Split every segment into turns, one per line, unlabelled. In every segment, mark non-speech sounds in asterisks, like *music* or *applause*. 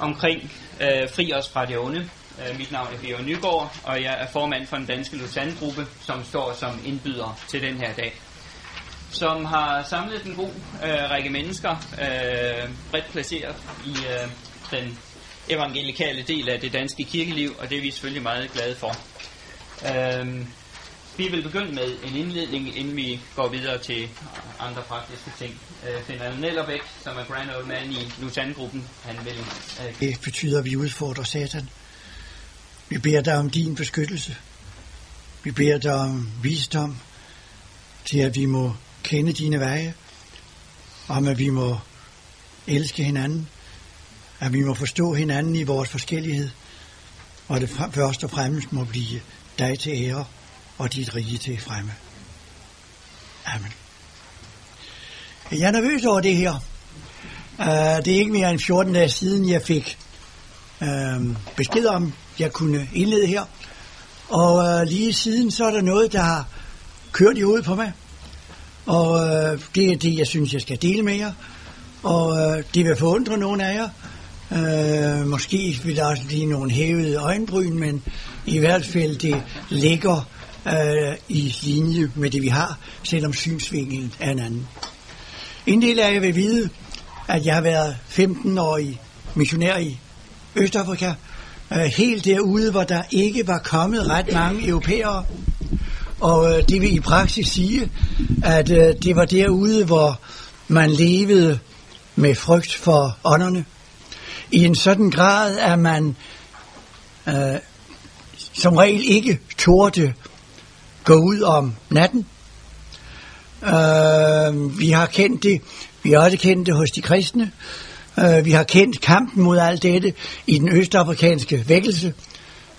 omkring øh, Fri os fra det onde. Øh, mit navn er Bjørn Nygaard, og jeg er formand for den danske Lausanne-gruppe, som står som indbyder til den her dag. Som har samlet en god øh, række mennesker, øh, bredt placeret i øh, den evangelikale del af det danske kirkeliv, og det er vi selvfølgelig meget glade for. Øh, vi vil begynde med en indledning, inden vi går videre til andre praktiske ting. Øh, Finder Nellerbæk, som er Grand Old Man i Lutan-gruppen, han vil... Øh,
Det betyder, at vi udfordrer Satan. Vi beder dig om din beskyttelse. Vi beder dig om visdom til, at vi må kende dine veje, om at vi må elske hinanden, at vi må forstå hinanden i vores forskellighed, og det først og fremmest må blive dig til ære og dit rige til fremme. Amen. Jeg er nervøs over det her. Uh, det er ikke mere end 14 dage siden, jeg fik uh, besked om, jeg kunne indlede her. Og uh, lige siden, så er der noget, der har kørt i hovedet på mig. Og uh, det er det, jeg synes, jeg skal dele med jer. Og uh, det vil forundre nogle af jer. Uh, måske vil der også blive nogle hævede øjenbryn, men i hvert fald det ligger øh, i linje med det, vi har, selvom synsvinkelen er en anden. En del af jer vil vide, at jeg har været 15 år i missionær i Østafrika, øh, helt derude, hvor der ikke var kommet ret mange europæere. Og øh, det vil i praksis sige, at øh, det var derude, hvor man levede med frygt for ånderne. I en sådan grad, at man øh, som regel ikke torde gå ud om natten. Øh, vi har kendt det, vi har også kendt det hos de kristne. Øh, vi har kendt kampen mod alt dette i den østafrikanske vækkelse,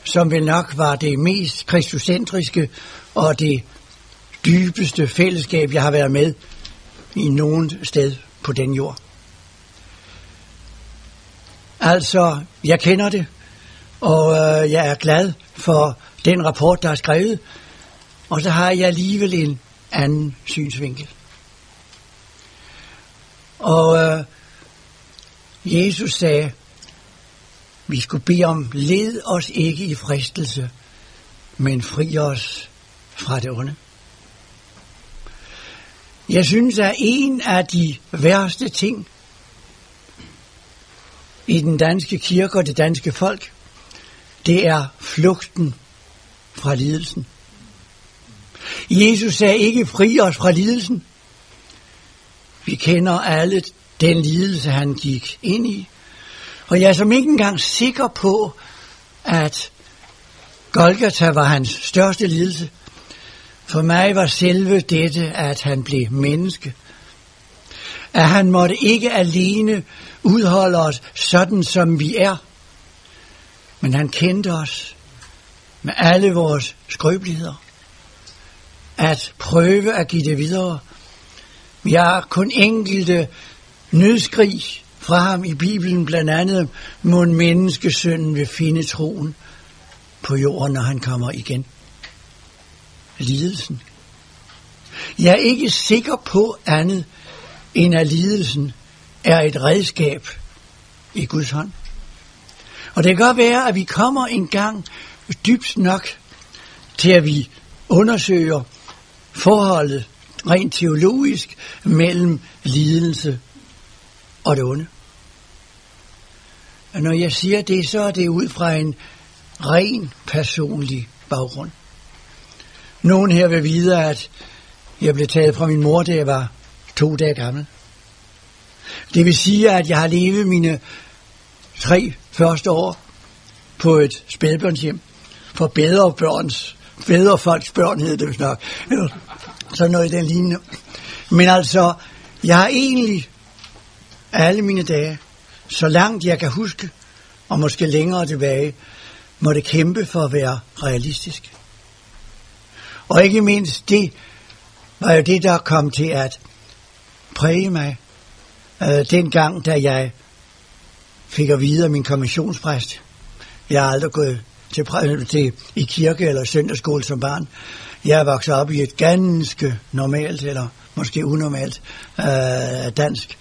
som vel nok var det mest kristocentriske og det dybeste fællesskab, jeg har været med i nogen sted på den jord. Altså, jeg kender det, og øh, jeg er glad for den rapport, der er skrevet, og så har jeg alligevel en anden synsvinkel. Og øh, Jesus sagde, vi skulle bede om, led os ikke i fristelse, men fri os fra det onde. Jeg synes, at en af de værste ting i den danske kirke og det danske folk, det er flugten fra lidelsen. Jesus sagde ikke fri os fra lidelsen. Vi kender alle den lidelse, han gik ind i. Og jeg er som ikke engang sikker på, at Golgata var hans største lidelse. For mig var selve dette, at han blev menneske. At han måtte ikke alene udholde os sådan, som vi er. Men han kendte os med alle vores skrøbeligheder. At prøve at give det videre. Vi har kun enkelte nødskrig fra ham i Bibelen, blandt andet, må en menneskesønnen vil finde troen på jorden, når han kommer igen. Lidelsen. Jeg er ikke sikker på andet, end at lidelsen er et redskab i Guds hånd. Og det kan godt være, at vi kommer en gang dybt nok til, at vi undersøger forholdet rent teologisk mellem lidelse og det onde. Og når jeg siger det, så er det ud fra en ren personlig baggrund. Nogen her vil vide, at jeg blev taget fra min mor, da jeg var to dage gammel. Det vil sige, at jeg har levet mine tre første år på et spædbørnshjem for bedre børns, bedre folks børn hed det vist nok. Eller sådan noget i den lignende. Men altså, jeg har egentlig alle mine dage, så langt jeg kan huske, og måske længere tilbage, måtte kæmpe for at være realistisk. Og ikke mindst det, var jo det, der kom til at præge mig øh, den gang, da jeg fik at vide af min kommissionspræst. Jeg har aldrig gået til, øh, til i kirke eller søndagsskole som barn. Jeg er vokset op i et ganske normalt, eller måske unormalt, øh, dansk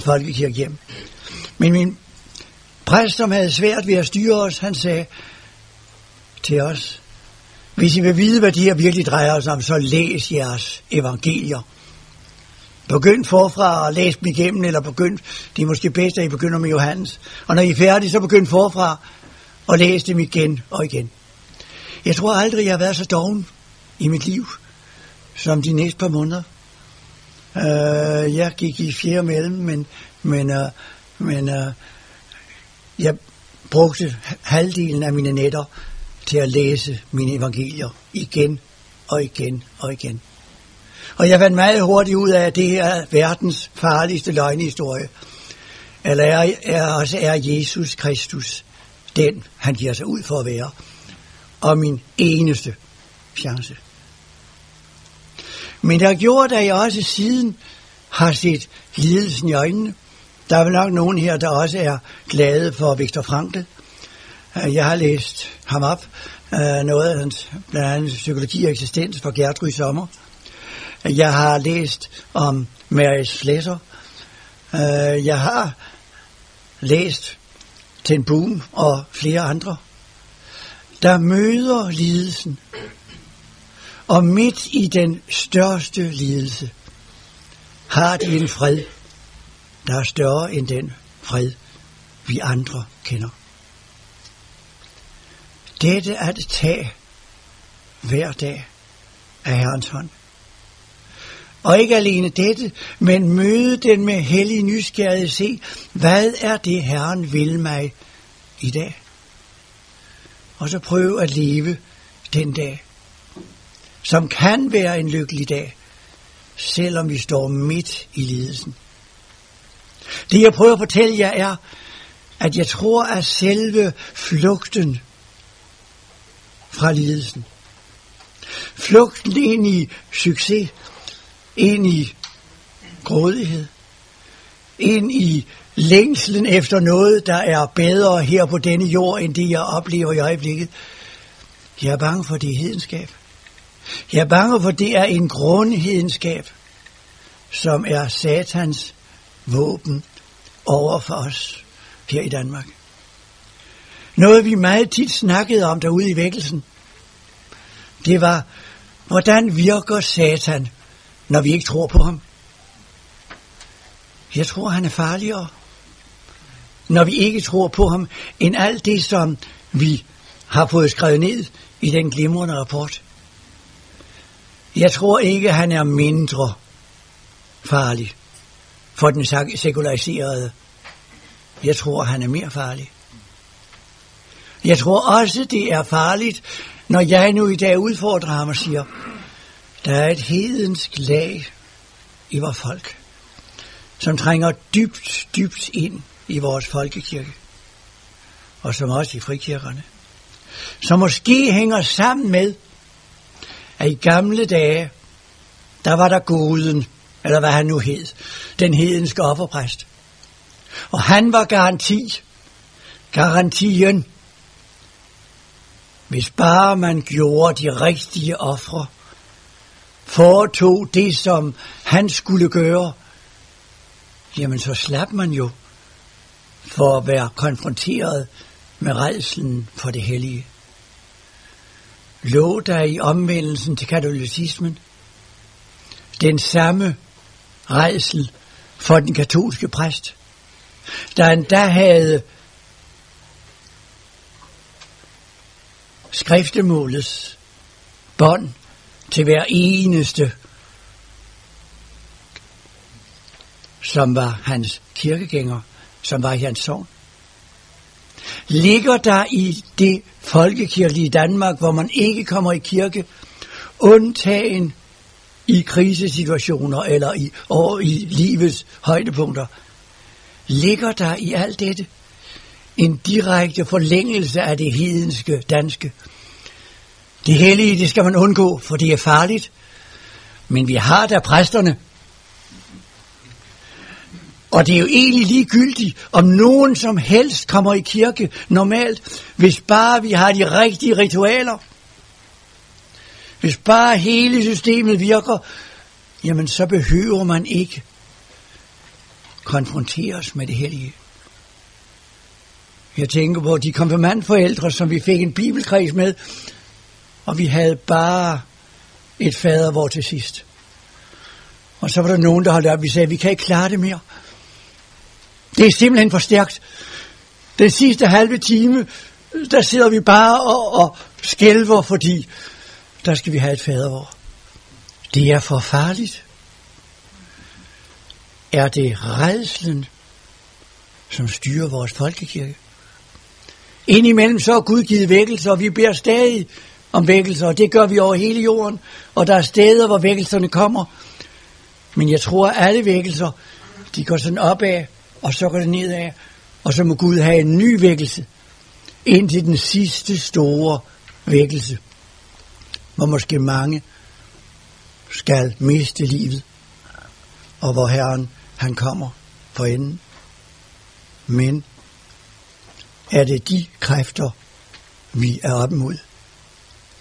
folkekirkehjem. Men min præst, som havde svært ved at styre os, han sagde til os, hvis I vil vide, hvad det her virkelig drejer sig om, så læs jeres evangelier. Begynd forfra og læs dem igennem, eller begynd, det er måske bedst, at I begynder med Johannes. Og når I er færdige, så begynd forfra og læst dem igen og igen. Jeg tror aldrig, jeg har været så doven i mit liv, som de næste par måneder. Uh, jeg gik i fjerde mellem, men, men, uh, men uh, jeg brugte halvdelen af mine nætter til at læse mine evangelier igen og igen og igen. Og jeg fandt meget hurtigt ud af, at det her er verdens farligste løgnehistorie. Eller er, er, også er Jesus Kristus den, han giver sig ud for at være. Og min eneste chance. Men der gjorde, da at jeg også siden har set lidelsen i øjnene. Der er vel nok nogen her, der også er glade for Viktor Frankl. Øh, jeg har læst ham op, øh, noget af hans, blandt andet psykologi og eksistens for Gertrud Sommer. Jeg har læst om Mary Slesser. Øh, jeg har læst Ten Boom og flere andre, der møder lidelsen. Og midt i den største lidelse har de en fred, der er større end den fred, vi andre kender. Dette at tage hver dag af Herrens hånd. Og ikke alene dette, men møde den med hellig nysgerrighed se, hvad er det Herren vil mig i dag? Og så prøve at leve den dag, som kan være en lykkelig dag, selvom vi står midt i lidelsen. Det jeg prøver at fortælle jer er, at jeg tror, at selve flugten fra lidelsen, flugten ind i succes, ind i grådighed, ind i længslen efter noget, der er bedre her på denne jord, end det jeg oplever i øjeblikket. Jeg er bange for det hedenskab. Jeg er bange for, det er en grundhedenskab, som er satans våben over for os her i Danmark. Noget vi meget tit snakkede om derude i vækkelsen, det var, hvordan virker Satan når vi ikke tror på ham. Jeg tror, han er farligere, når vi ikke tror på ham, end alt det, som vi har fået skrevet ned i den glimrende rapport. Jeg tror ikke, han er mindre farlig for den sekulariserede. Jeg tror, han er mere farlig. Jeg tror også, det er farligt, når jeg nu i dag udfordrer ham og siger, der er et hedensk lag i vores folk, som trænger dybt, dybt ind i vores folkekirke, og som også i frikirkerne, som måske hænger sammen med, at i gamle dage, der var der goden, eller hvad han nu hed, den hedenske offerpræst. Og han var garanti, garantien, hvis bare man gjorde de rigtige ofre, foretog det, som han skulle gøre, jamen så slap man jo for at være konfronteret med redselen for det hellige. Lå der i omvendelsen til katolicismen den samme redsel for den katolske præst, der endda havde skriftemålets bånd til hver eneste, som var hans kirkegænger, som var i hans sovn. Ligger der i det folkekirkelige Danmark, hvor man ikke kommer i kirke, undtagen i krisesituationer eller i, og i livets højdepunkter, ligger der i alt dette en direkte forlængelse af det hedenske danske, det hellige, det skal man undgå, for det er farligt. Men vi har da præsterne. Og det er jo egentlig ligegyldigt, om nogen som helst kommer i kirke normalt, hvis bare vi har de rigtige ritualer. Hvis bare hele systemet virker, jamen så behøver man ikke konfronteres med det hellige. Jeg tænker på de konfirmandforældre, som vi fik en bibelkreds med, og vi havde bare et fader hvor til sidst. Og så var der nogen, der holdt op, vi sagde, vi kan ikke klare det mere. Det er simpelthen for stærkt. Den sidste halve time, der sidder vi bare og, og skælver, fordi der skal vi have et fadervor. Det er for farligt. Er det redslen, som styrer vores folkekirke? Indimellem så er Gud givet vækkelse, og vi beder stadig om vækkelser, og det gør vi over hele jorden, og der er steder, hvor vækkelserne kommer. Men jeg tror, at alle vækkelser, de går sådan opad, og så går det nedad, og så må Gud have en ny vækkelse, indtil den sidste store vækkelse, hvor måske mange skal miste livet, og hvor Herren, han kommer for enden. Men er det de kræfter, vi er op imod?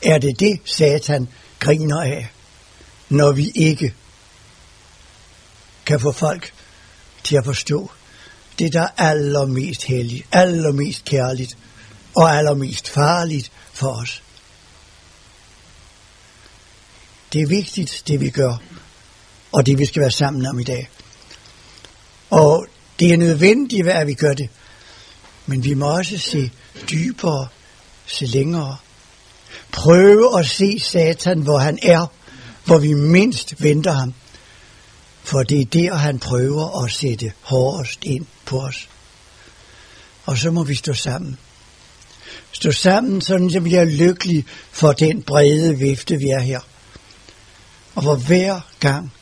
Er det det, Satan griner af, når vi ikke kan få folk til at forstå det, der er allermest helligt, allermest kærligt og allermest farligt for os? Det er vigtigt, det vi gør, og det vi skal være sammen om i dag. Og det er nødvendigt, at vi gør det. Men vi må også se dybere, se længere. Prøve at se Satan, hvor han er, hvor vi mindst venter ham. For det er der, han prøver at sætte hårdest ind på os. Og så må vi stå sammen. Stå sammen, sådan så vi er lykkelige for den brede vifte, vi er her. Og hvor hver gang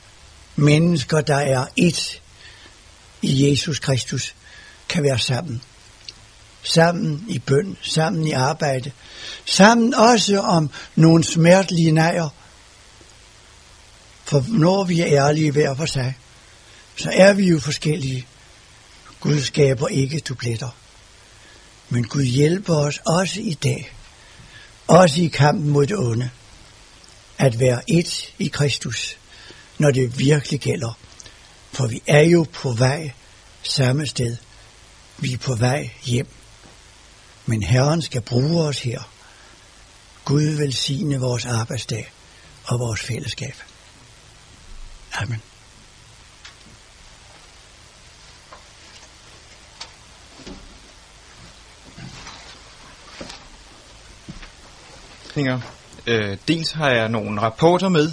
mennesker, der er et i Jesus Kristus, kan være sammen. Sammen i bøn, sammen i arbejde, sammen også om nogle smertelige nejer. For når vi er ærlige hver for sig, så er vi jo forskellige. Gud skaber ikke dubletter. Men Gud hjælper os også i dag, også i kampen mod det onde, at være et i Kristus, når det virkelig gælder. For vi er jo på vej samme sted. Vi er på vej hjem. Men Herren skal bruge os her. Gud velsigne vores arbejdsdag og vores fællesskab. Amen.
Øh, dels har jeg nogle rapporter med.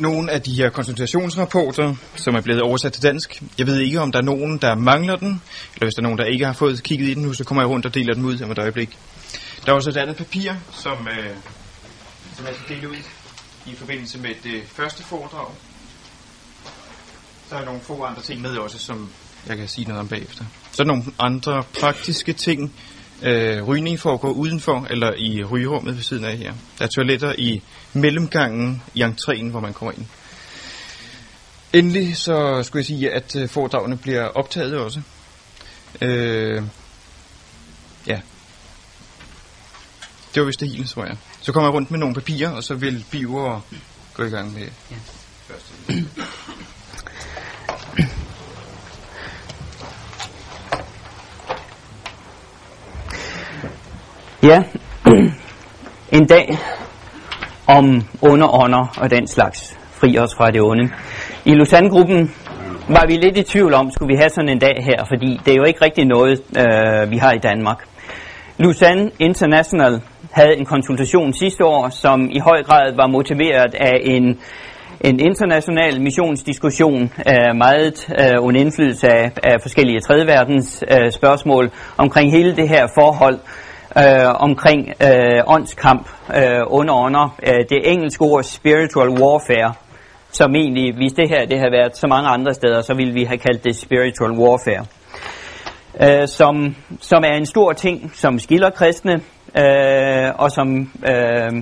Nogle af de her konsultationsrapporter, som er blevet oversat til dansk. Jeg ved ikke, om der er nogen, der mangler den, eller hvis der er nogen, der ikke har fået kigget i den nu, så kommer jeg rundt og deler den ud om et øjeblik. Der er også et andet papir, som, øh, som jeg skal dele ud i forbindelse med det første foredrag. Så er nogle få andre ting med også, som jeg kan sige noget om bagefter. Så er der nogle andre praktiske ting, Øh, rygning foregår udenfor eller i rygerummet ved siden af her. Der er toiletter i mellemgangen i entréen, hvor man kommer ind. Endelig så skulle jeg sige, at øh, foredragene bliver optaget også. Øh, ja. Det var vist det hele, tror jeg. Så kommer jeg rundt med nogle papirer, og så vil Biver gå i gang med ja. første.
Ja, *clears throat* en dag om underånder og den slags. Fri os fra det onde. I Lausanne-gruppen var vi lidt i tvivl om, skulle vi have sådan en dag her, fordi det er jo ikke rigtig noget, øh, vi har i Danmark. Lausanne International havde en konsultation sidste år, som i høj grad var motiveret af en, en international missionsdiskussion, øh, meget øh, under indflydelse af, af forskellige tredjeverdens øh, spørgsmål omkring hele det her forhold øh, omkring øh, åndskamp øh, under under øh, det engelske ord spiritual warfare, som egentlig, hvis det her det havde været så mange andre steder, så ville vi have kaldt det spiritual warfare. Øh, som, som er en stor ting, som skiller kristne, øh, og som øh,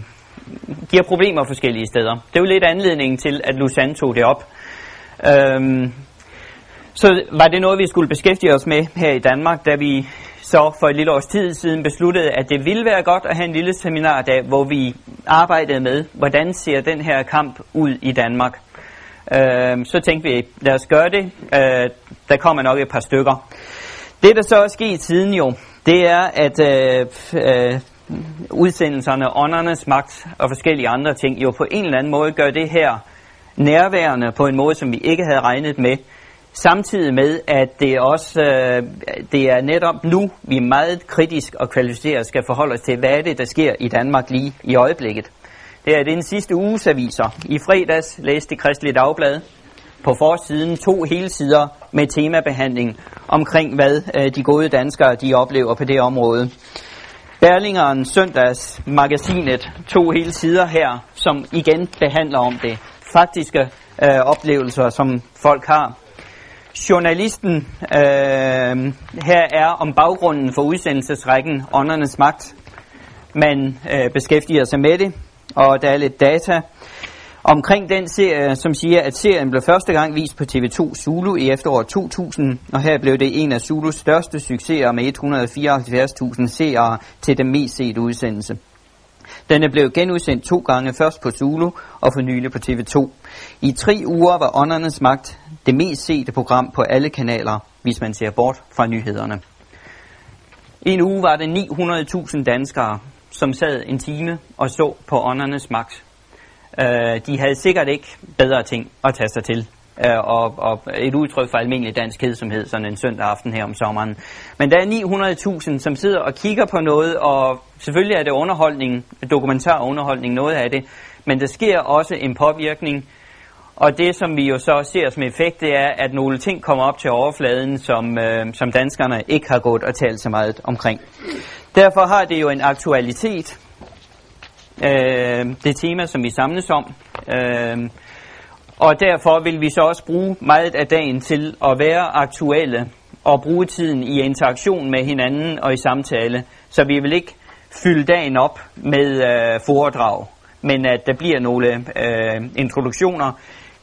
giver problemer forskellige steder. Det er jo lidt anledningen til, at Lausanne tog det op. Øh, så var det noget, vi skulle beskæftige os med her i Danmark, da vi så for et lille års tid siden besluttede, at det ville være godt at have en lille seminardag, hvor vi arbejdede med, hvordan ser den her kamp ud i Danmark. Øh, så tænkte vi, lad os gøre det. Øh, der kommer nok et par stykker. Det, der så er sket siden jo, det er, at øh, øh, udsendelserne, åndernes magt og forskellige andre ting, jo på en eller anden måde gør det her nærværende på en måde, som vi ikke havde regnet med. Samtidig med, at det også øh, det er netop nu, vi meget kritisk og kvalificeret skal forholde os til, hvad er det, der sker i Danmark lige i øjeblikket. Det er den sidste uges aviser. I fredags læste det Dagblad på forsiden to hele sider med temabehandling omkring, hvad øh, de gode danskere de oplever på det område. Berlingeren søndags magasinet to hele sider her, som igen behandler om det faktiske øh, oplevelser, som folk har. Journalisten øh, her er om baggrunden for udsendelsesrækken Åndernes Magt. Man øh, beskæftiger sig med det, og der er lidt data omkring den serie, som siger, at serien blev første gang vist på TV2 Zulu i efteråret 2000, og her blev det en af Zulus største succeser med 174.000 seere til den mest set udsendelse. Den er blevet genudsendt to gange, først på Zulu og for nylig på TV2. I tre uger var Åndernes Magt det mest sete program på alle kanaler, hvis man ser bort fra nyhederne. En uge var det 900.000 danskere, som sad en time og så på Åndernes Magt. Uh, de havde sikkert ikke bedre ting at tage sig til uh, og, og et udtryk for almindelig dansk kedsomhed sådan en søndag aften her om sommeren. Men der er 900.000, som sidder og kigger på noget, og selvfølgelig er det underholdning, dokumentar underholdning, noget af det, men der sker også en påvirkning, og det som vi jo så ser som effekt, det er, at nogle ting kommer op til overfladen, som, øh, som danskerne ikke har gået og talt så meget omkring. Derfor har det jo en aktualitet, øh, det tema, som vi samles om. Øh, og derfor vil vi så også bruge meget af dagen til at være aktuelle og bruge tiden i interaktion med hinanden og i samtale. Så vi vil ikke fylde dagen op med øh, foredrag, men at der bliver nogle øh, introduktioner.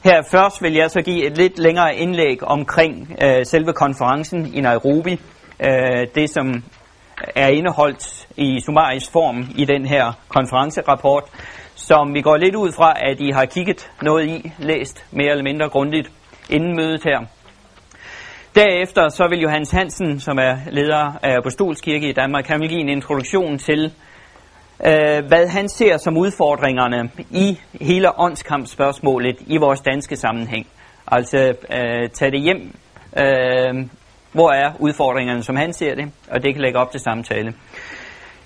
Her først vil jeg så give et lidt længere indlæg omkring øh, selve konferencen i Nairobi. Øh, det som er indeholdt i summarisk form i den her konferencerapport som vi går lidt ud fra, at I har kigget noget i, læst mere eller mindre grundigt inden mødet her. Derefter så vil Johannes Hansen, som er leder af Apostolskirke i Danmark, han vil give en introduktion til, øh, hvad han ser som udfordringerne i hele åndskampspørgsmålet i vores danske sammenhæng. Altså øh, tage det hjem, øh, hvor er udfordringerne, som han ser det, og det kan lægge op til samtale.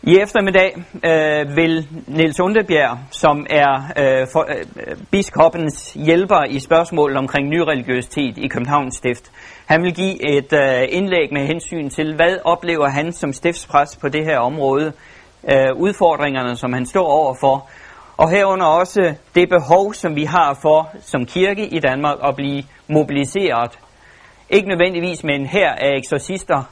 I eftermiddag øh, vil Niels Underbjerg, som er øh, for, øh, biskoppens hjælper i spørgsmålet omkring nyreligiøsitet i Københavns Stift, han vil give et øh, indlæg med hensyn til, hvad oplever han som stiftspræst på det her område, øh, udfordringerne, som han står overfor, og herunder også det behov, som vi har for som kirke i Danmark at blive mobiliseret ikke nødvendigvis med en her af eksorcister,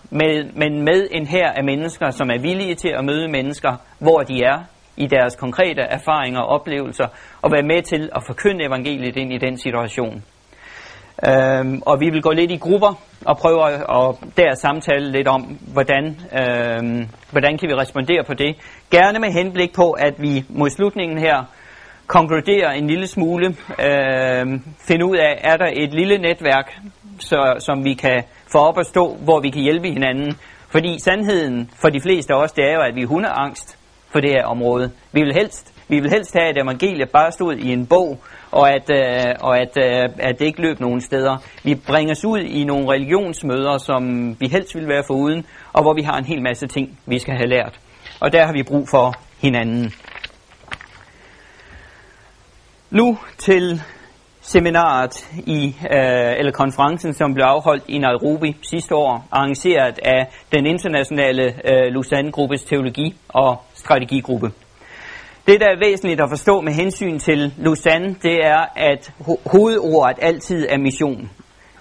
men med en her af mennesker, som er villige til at møde mennesker, hvor de er i deres konkrete erfaringer og oplevelser, og være med til at forkynde evangeliet ind i den situation. Øhm, og vi vil gå lidt i grupper og prøve at der samtale lidt om, hvordan, øhm, hvordan kan vi respondere på det. Gerne med henblik på, at vi mod slutningen her konkluderer en lille smule, øhm, finde ud af, er der et lille netværk, så, som vi kan få op at stå, hvor vi kan hjælpe hinanden. Fordi sandheden for de fleste af os, det er jo, at vi er angst for det her område. Vi vil helst, vi vil helst have, at evangeliet bare stod i en bog, og at, øh, og at, øh, at det ikke løb nogen steder. Vi bringes ud i nogle religionsmøder, som vi helst ville være foruden, og hvor vi har en hel masse ting, vi skal have lært. Og der har vi brug for hinanden. Nu til seminaret i, øh, eller konferencen, som blev afholdt i Nairobi sidste år, arrangeret af den internationale øh, Lausanne-gruppes teologi- og strategigruppe. Det, der er væsentligt at forstå med hensyn til Lausanne, det er, at ho- hovedordet altid er mission.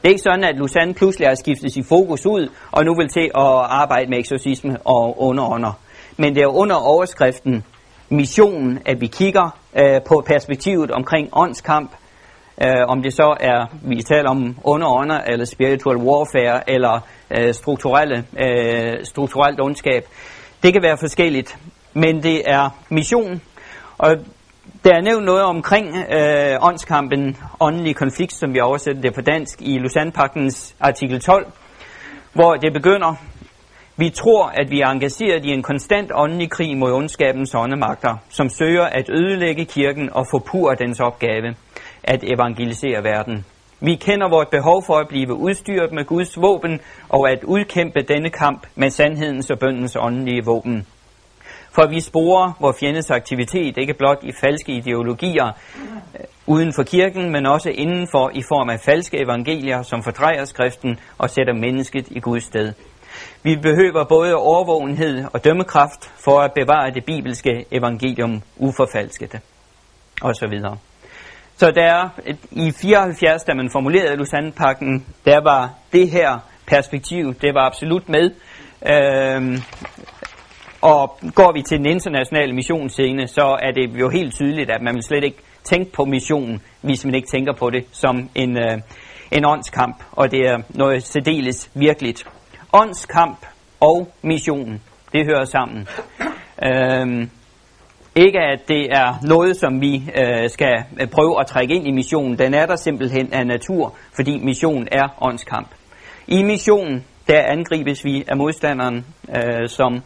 Det er ikke sådan, at Lausanne pludselig har skiftet sit fokus ud, og nu vil til at arbejde med eksorcisme og underånder. Men det er under overskriften missionen, at vi kigger øh, på perspektivet omkring åndskamp, øh, om det så er, vi taler om underånder, eller spiritual warfare, eller øh, strukturelle, øh, strukturelt ondskab. Det kan være forskelligt, men det er mission, og Der er nævnt noget omkring øh, åndskampen, åndelig konflikt, som vi oversætter det på dansk, i Lausanne-paktens artikel 12, hvor det begynder, vi tror, at vi er engageret i en konstant åndelig krig mod ondskabens åndemagter, som søger at ødelægge kirken og forpure dens opgave at evangelisere verden. Vi kender vores behov for at blive udstyret med Guds våben og at udkæmpe denne kamp med sandhedens og bøndens åndelige våben. For vi sporer vores fjendes aktivitet ikke blot i falske ideologier øh, uden for kirken, men også indenfor i form af falske evangelier, som fordrejer skriften og sætter mennesket i Guds sted. Vi behøver både overvågenhed og dømmekraft for at bevare det bibelske evangelium uforfalsket. Og så videre. Så der i 74, da man formulerede Lausanne-pakken, der var det her perspektiv, det var absolut med. Øhm, og går vi til den internationale missionsscene, så er det jo helt tydeligt, at man vil slet ikke tænke på missionen, hvis man ikke tænker på det som en, øh, en åndskamp, og det er noget særdeles virkeligt. Åndskamp og missionen, det hører sammen. Øhm, ikke at det er noget, som vi øh, skal prøve at trække ind i missionen. Den er der simpelthen af natur, fordi missionen er åndskamp. I missionen, der angribes vi af modstanderen, øh, som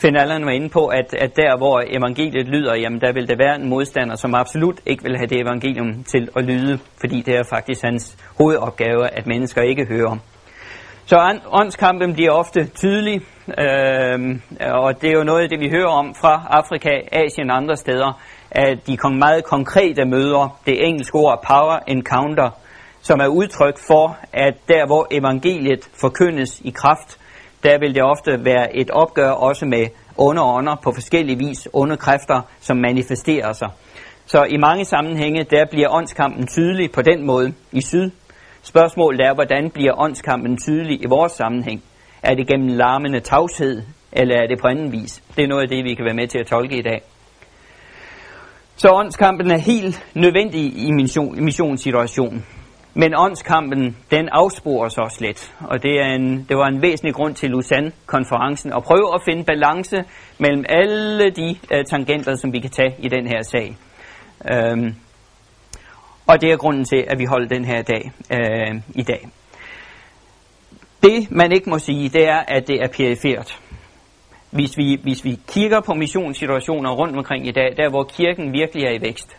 Finn Allen var inde på, at, at der hvor evangeliet lyder, jamen der vil der være en modstander, som absolut ikke vil have det evangelium til at lyde, fordi det er faktisk hans hovedopgave, at mennesker ikke hører. Så åndskampen bliver ofte tydelig, øh, og det er jo noget af det, vi hører om fra Afrika, Asien og andre steder, at de meget konkrete møder, det engelske ord power encounter, som er udtryk for, at der hvor evangeliet forkyndes i kraft, der vil det ofte være et opgør også med onde ånder på forskellige vis, onde kræfter, som manifesterer sig. Så i mange sammenhænge, der bliver åndskampen tydelig på den måde i syd, Spørgsmålet er, hvordan bliver åndskampen tydelig i vores sammenhæng? Er det gennem larmende tavshed, eller er det på anden vis? Det er noget af det, vi kan være med til at tolke i dag. Så åndskampen er helt nødvendig i mission, missionssituationen. Men åndskampen, den afsporer sig også lidt. Og det, er en, det var en væsentlig grund til Lausanne-konferencen at prøve at finde balance mellem alle de uh, tangenter, som vi kan tage i den her sag. Um, og det er grunden til, at vi holder den her dag uh, i dag. Det, man ikke må sige, det er, at det er perifert. Hvis vi, hvis vi kigger på missionssituationer rundt omkring i dag, der hvor kirken virkelig er i vækst,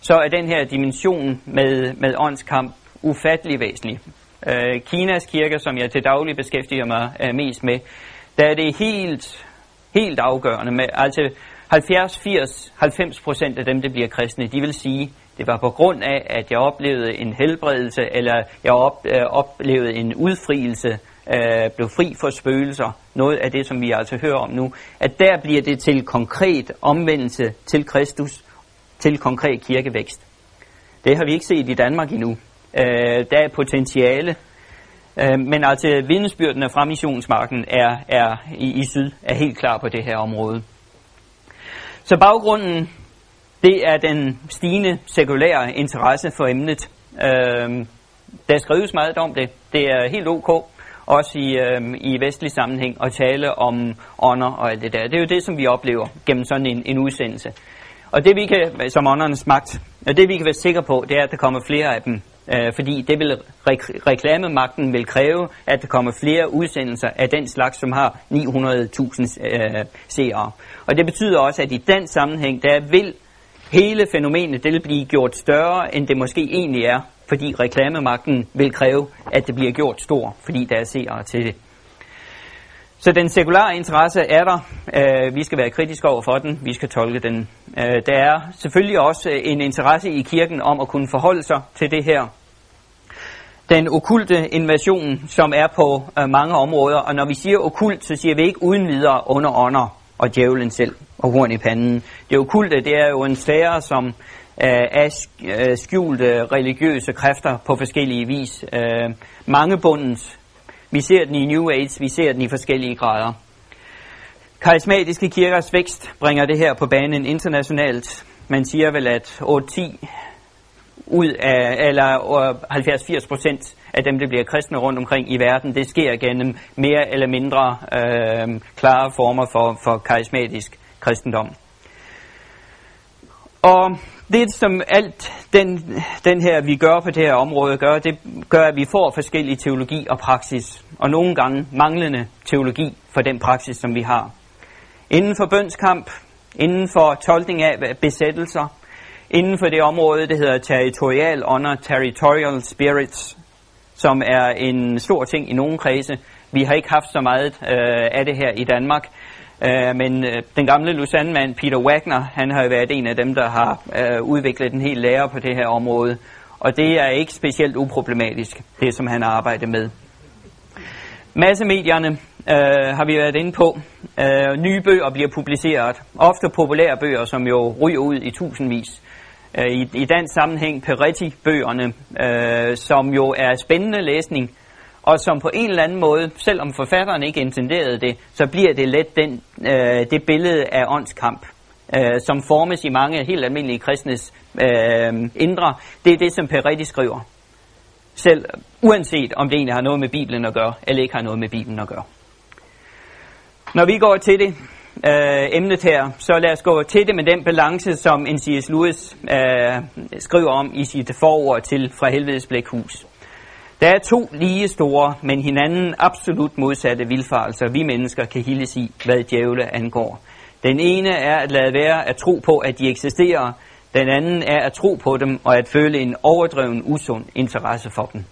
så er den her dimension med, med åndskamp ufattelig væsentlig. Øh, Kinas kirke, som jeg til daglig beskæftiger mig øh, mest med, der er det helt, helt afgørende med, altså 70, 80, 90 procent af dem, der bliver kristne, de vil sige, det var på grund af, at jeg oplevede en helbredelse, eller jeg op, øh, oplevede en udfrielse, øh, blev fri for spøgelser, noget af det, som vi altså hører om nu, at der bliver det til konkret omvendelse til Kristus, til konkret kirkevækst. Det har vi ikke set i Danmark endnu. Øh, der er potentiale, øh, men altså vidnesbyrden fra missionsmarken er, er i, i syd er helt klar på det her område. Så baggrunden det er den stigende sekulære interesse for emnet. Øh, der skrives meget om det. Det er helt ok, også i, øh, i vestlig sammenhæng, at tale om ånder og alt det der. Det er jo det, som vi oplever gennem sådan en, en udsendelse. Og det vi kan, som åndernes magt, og det vi kan være sikre på, det er, at der kommer flere af dem. Øh, fordi det vil re- reklamemagten vil kræve, at der kommer flere udsendelser af den slags, som har 900.000 øh, seere. Og det betyder også, at i den sammenhæng, der vil hele fænomenet det vil blive gjort større, end det måske egentlig er, fordi reklamemagten vil kræve, at det bliver gjort stor, fordi der er seere til det. Så den sekulære interesse er der. Øh, vi skal være kritiske over for den. Vi skal tolke den. Øh, der er selvfølgelig også øh, en interesse i kirken om at kunne forholde sig til det her. Den okulte invasion, som er på øh, mange områder, og når vi siger okult, så siger vi ikke uden videre under ånder og djævlen selv og horn i panden. Det okulte, det er jo en sfære, som øh, er øh, skjulte øh, religiøse kræfter på forskellige vis. Øh, mange bundens. Vi ser den i New Age, vi ser den i forskellige grader. Karismatiske kirkers vækst bringer det her på banen internationalt. Man siger vel, at 8-10 ud af, eller øh, 70-80 procent af dem, der bliver kristne rundt omkring i verden, det sker gennem mere eller mindre øh, klare former for, for karismatisk kristendom. Og det som alt den, den her, vi gør på det her område, gør, det gør, at vi får forskellige teologi og praksis, og nogle gange manglende teologi for den praksis, som vi har. Inden for bønskamp, inden for tolkning af besættelser, inden for det område, det hedder territorial honor, territorial spirits, som er en stor ting i nogle kredse. Vi har ikke haft så meget øh, af det her i Danmark, øh, men øh, den gamle Lausanne-mand Peter Wagner, han har jo været en af dem, der har øh, udviklet en hel lære på det her område, og det er ikke specielt uproblematisk, det som han arbejder med. Massemedierne øh, har vi været inde på. Øh, nye bøger bliver publiceret. Ofte populære bøger, som jo ryger ud i tusindvis. Øh, i, I dansk sammenhæng Peretti-bøgerne, øh, som jo er spændende læsning, og som på en eller anden måde, selvom forfatteren ikke intenderede det, så bliver det let den, øh, det billede af åndskamp, øh, som formes i mange helt almindelige kristnes øh, indre. Det er det, som Peretti skriver. Selv uanset om det egentlig har noget med Bibelen at gøre, eller ikke har noget med Bibelen at gøre. Når vi går til det, øh, emnet her, så lad os gå til det med den balance, som N.C.S. Lewis øh, skriver om i sit forord til Fra Helvedes Blækhus. Der er to lige store, men hinanden absolut modsatte vilfarelser, vi mennesker kan hildes i, hvad djævle angår. Den ene er at lade være at tro på, at de eksisterer. Den anden er at tro på dem og at føle en overdreven, usund interesse for dem.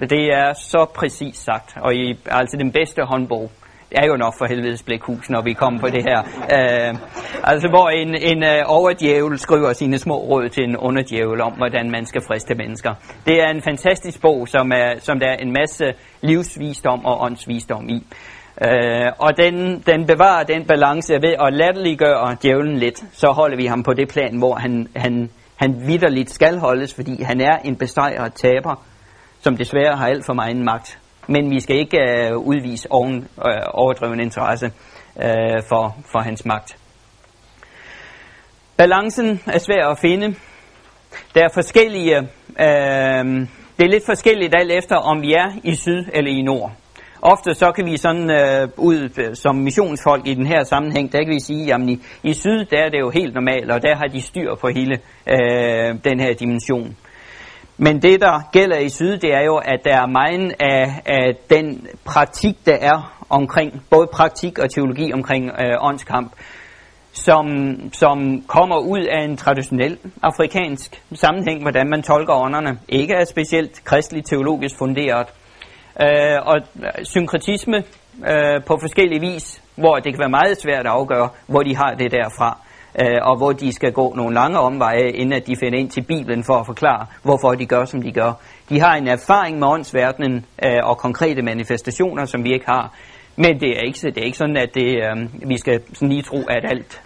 Det er så præcis sagt, og i altså den bedste håndbog er jo nok for helvedes blækhus, når vi kommer på det her. Øh, altså hvor en, en øh, overdjævel skriver sine små råd til en underdjævel om, hvordan man skal friste mennesker. Det er en fantastisk bog, som, er, som der er en masse livsvisdom og åndsvisdom i. Øh, og den, den bevarer den balance ved at latterliggøre djævlen lidt, så holder vi ham på det plan, hvor han, han, han vidderligt skal holdes, fordi han er en besejret taber, som desværre har alt for meget magt men vi skal ikke øh, udvise oven, øh, overdreven interesse øh, for, for hans magt. Balancen er svær at finde. Der er forskellige, øh, det er lidt forskelligt alt efter, om vi er i syd eller i nord. Ofte så kan vi sådan øh, ud øh, som missionsfolk i den her sammenhæng, der kan vi sige, at i, i syd der er det jo helt normalt, og der har de styr på hele øh, den her dimension. Men det, der gælder i syd, det er jo, at der er meget af, af den praktik, der er omkring, både praktik og teologi omkring øh, åndskamp, som, som kommer ud af en traditionel afrikansk sammenhæng, hvordan man tolker ånderne, ikke er specielt kristeligt teologisk funderet. Øh, og øh, synkretisme øh, på forskellige vis, hvor det kan være meget svært at afgøre, hvor de har det derfra øh, og hvor de skal gå nogle lange omveje, inden at de finder ind til Bibelen for at forklare, hvorfor de gør, som de gør. De har en erfaring med åndsverdenen øh, og konkrete manifestationer, som vi ikke har. Men det er ikke, det er ikke sådan, at det, øh, vi skal sådan lige tro, at alt,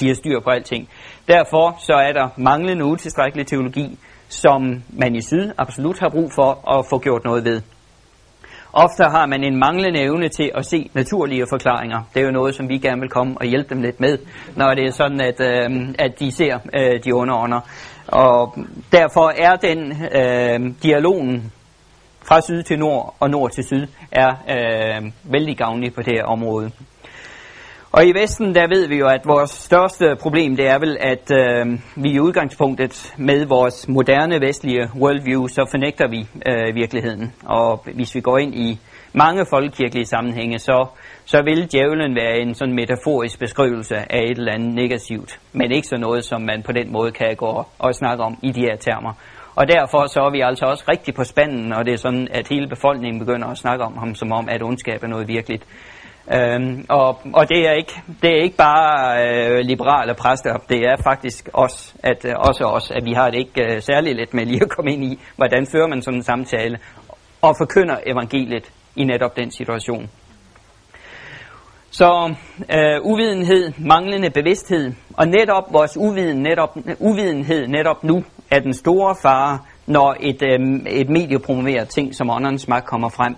de har styr på alting. Derfor så er der manglende utilstrækkelig teologi, som man i syd absolut har brug for at få gjort noget ved. Ofte har man en manglende evne til at se naturlige forklaringer. Det er jo noget, som vi gerne vil komme og hjælpe dem lidt med, når det er sådan, at, øh, at de ser øh, de underånder. Og derfor er den øh, dialogen fra syd til nord og nord til syd er øh, vældig gavnlig på det her område. Og i Vesten, der ved vi jo, at vores største problem, det er vel, at øh, vi i udgangspunktet med vores moderne vestlige worldview, så fornægter vi øh, virkeligheden. Og hvis vi går ind i mange folkekirkelige sammenhænge, så, så vil djævlen være en sådan metaforisk beskrivelse af et eller andet negativt. Men ikke så noget, som man på den måde kan gå og snakke om i de her termer. Og derfor så er vi altså også rigtig på spanden, og det er sådan, at hele befolkningen begynder at snakke om ham, som om, at ondskab er noget virkeligt. Øhm, og, og det er ikke det er ikke bare øh, liberale præster, det er faktisk os, at øh, også os, at vi har det ikke øh, særlig let med lige at komme ind i, hvordan fører man sådan en samtale og forkynder evangeliet i netop den situation. Så øh, uvidenhed, manglende bevidsthed, og netop vores uviden, netop, uvidenhed netop nu er den store fare, når et, øh, et medie promoverer ting, som åndernes magt kommer frem.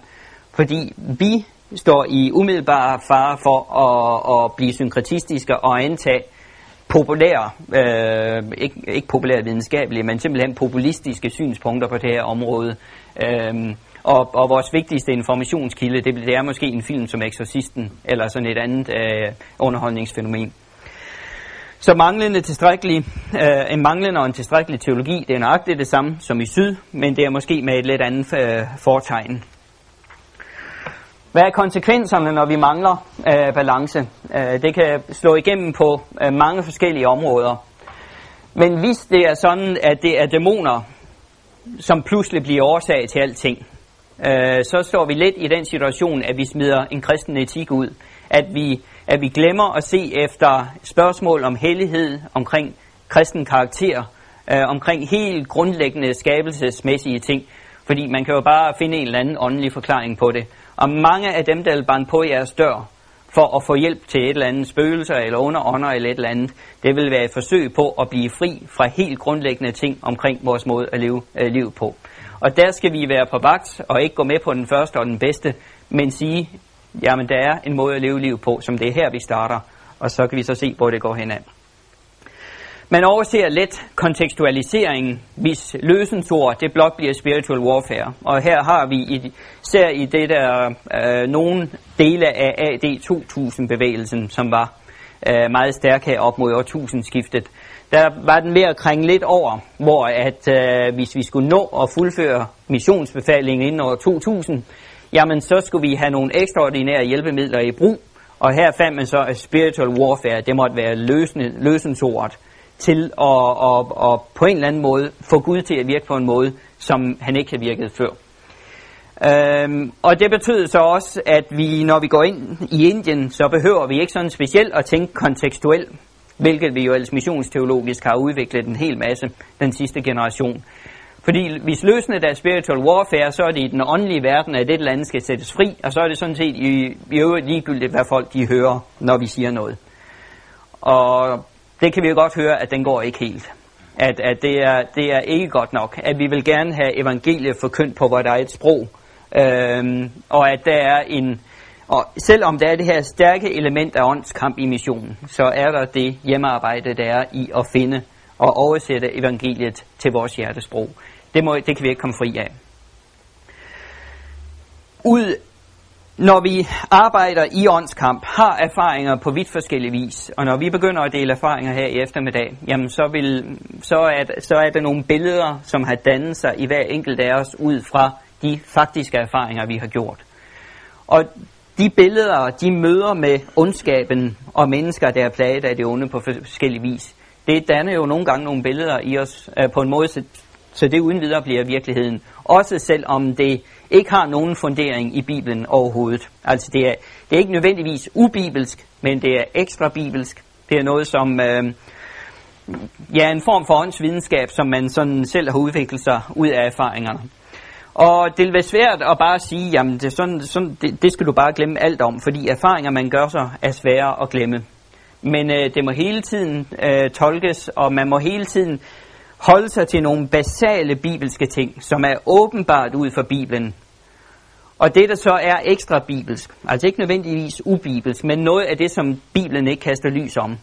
Fordi vi står i umiddelbar fare for at, at blive synkretistiske og antage populære, øh, ikke, ikke populære videnskabelige, men simpelthen populistiske synspunkter på det her område. Øh, og, og vores vigtigste informationskilde, det, det er måske en film som Exorcisten, eller sådan et andet øh, underholdningsfænomen. Så manglende tilstrækkelig, øh, en manglende og en tilstrækkelig teologi, det er nøjagtigt det samme som i syd, men det er måske med et lidt andet øh, fortegn. Hvad er konsekvenserne, når vi mangler øh, balance? Øh, det kan slå igennem på øh, mange forskellige områder. Men hvis det er sådan, at det er dæmoner, som pludselig bliver årsag til alting, øh, så står vi lidt i den situation, at vi smider en kristen etik ud. At vi, at vi glemmer at se efter spørgsmål om hellighed, omkring kristen karakter, øh, omkring helt grundlæggende skabelsesmæssige ting. Fordi man kan jo bare finde en eller anden åndelig forklaring på det. Og mange af dem, der vil banke på jeres dør for at få hjælp til et eller andet spøgelser eller underånder eller et eller andet, det vil være et forsøg på at blive fri fra helt grundlæggende ting omkring vores måde at leve øh, livet på. Og der skal vi være på vagt og ikke gå med på den første og den bedste, men sige, jamen der er en måde at leve livet på, som det er her, vi starter, og så kan vi så se, hvor det går henad. Man overser let kontekstualiseringen, hvis løsensord det blot bliver spiritual warfare. Og her har vi i, ser i det der øh, nogle dele af AD 2000-bevægelsen, som var øh, meget stærk her op mod årtusindskiftet. Der var den ved at krænge lidt over, hvor at øh, hvis vi skulle nå at fuldføre missionsbefalingen inden år 2000, jamen så skulle vi have nogle ekstraordinære hjælpemidler i brug. Og her fandt man så, at spiritual warfare, det måtte være løsende, løsensordet til at, at, at på en eller anden måde få Gud til at virke på en måde, som han ikke har virket før. Øhm, og det betyder så også, at vi, når vi går ind i Indien, så behøver vi ikke sådan specielt at tænke kontekstuelt, hvilket vi jo ellers missionsteologisk har udviklet en hel masse den sidste generation. Fordi hvis løsende er spiritual warfare, så er det i den åndelige verden, at det eller andet skal sættes fri, og så er det sådan set i, i øvrigt ligegyldigt, hvad folk de hører, når vi siger noget. Og det kan vi jo godt høre, at den går ikke helt. At, at det, er, det er ikke godt nok. At vi vil gerne have evangeliet forkyndt på vores eget sprog. Øhm, og at der er en... Og selvom der er det her stærke element af åndskamp i missionen, så er der det hjemmearbejde, der er i at finde og oversætte evangeliet til vores hjertesprog. Det, må, det kan vi ikke komme fri af. Ud når vi arbejder i åndskamp, har erfaringer på vidt forskellige vis, og når vi begynder at dele erfaringer her i eftermiddag, jamen så, vil, så, er, så er der nogle billeder, som har dannet sig i hver enkelt af os ud fra de faktiske erfaringer, vi har gjort. Og de billeder, de møder med ondskaben og mennesker, der er plaget af det onde på forskellige vis, det danner jo nogle gange nogle billeder i os øh, på en måde, så, så det uden videre bliver virkeligheden. Også selvom det ikke har nogen fundering i Bibelen overhovedet. Altså det er, det er ikke nødvendigvis ubibelsk, men det er ekstra bibelsk. Det er noget som, øh, ja, en form for åndsvidenskab, som man sådan selv har udviklet sig ud af erfaringerne. Og det vil være svært at bare sige, jamen det, sådan, sådan, det, det skal du bare glemme alt om, fordi erfaringer, man gør sig, er svære at glemme. Men øh, det må hele tiden øh, tolkes, og man må hele tiden holde sig til nogle basale bibelske ting, som er åbenbart ud for Bibelen. Og det, der så er ekstra bibelsk, altså ikke nødvendigvis ubibelsk, men noget af det, som Bibelen ikke kaster lys om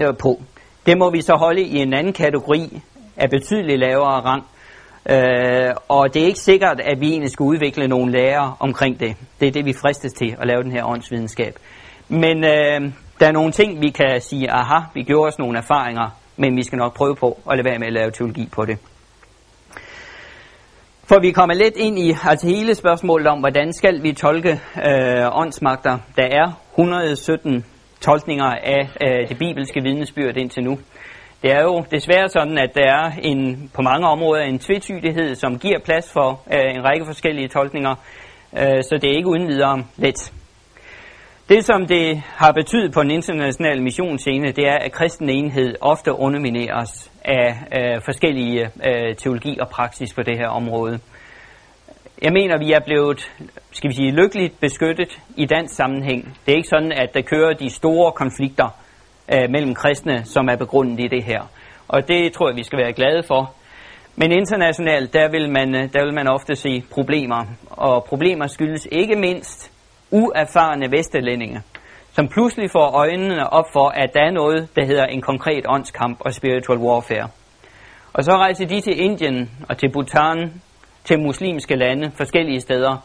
øh, på, det må vi så holde i en anden kategori af betydeligt lavere rang. Øh, og det er ikke sikkert, at vi egentlig skal udvikle nogle lærer omkring det. Det er det, vi fristes til at lave den her åndsvidenskab. Men øh, der er nogle ting, vi kan sige, aha, vi gjorde os nogle erfaringer, men vi skal nok prøve på at lade være med at lave teologi på det. For vi kommer lidt ind i altså hele spørgsmålet om, hvordan skal vi tolke øh, åndsmagter. Der er 117 tolkninger af øh, det bibelske vidnesbyrd indtil nu. Det er jo desværre sådan, at der er en, på mange områder en tvetydighed, som giver plads for øh, en række forskellige tolkninger, øh, så det er ikke uden videre let. Det, som det har betydet på en international missionsscene, det er, at kristen enhed ofte undermineres af øh, forskellige øh, teologi og praksis på det her område. Jeg mener, vi er blevet, skal vi sige, lykkeligt beskyttet i dansk sammenhæng. Det er ikke sådan, at der kører de store konflikter øh, mellem kristne, som er begrundet i det her. Og det tror jeg, vi skal være glade for. Men internationalt, der vil man, øh, der vil man ofte se problemer. Og problemer skyldes ikke mindst uerfarne vestelændinge, som pludselig får øjnene op for, at der er noget, der hedder en konkret åndskamp og spiritual warfare. Og så rejser de til Indien og til Bhutan, til muslimske lande, forskellige steder,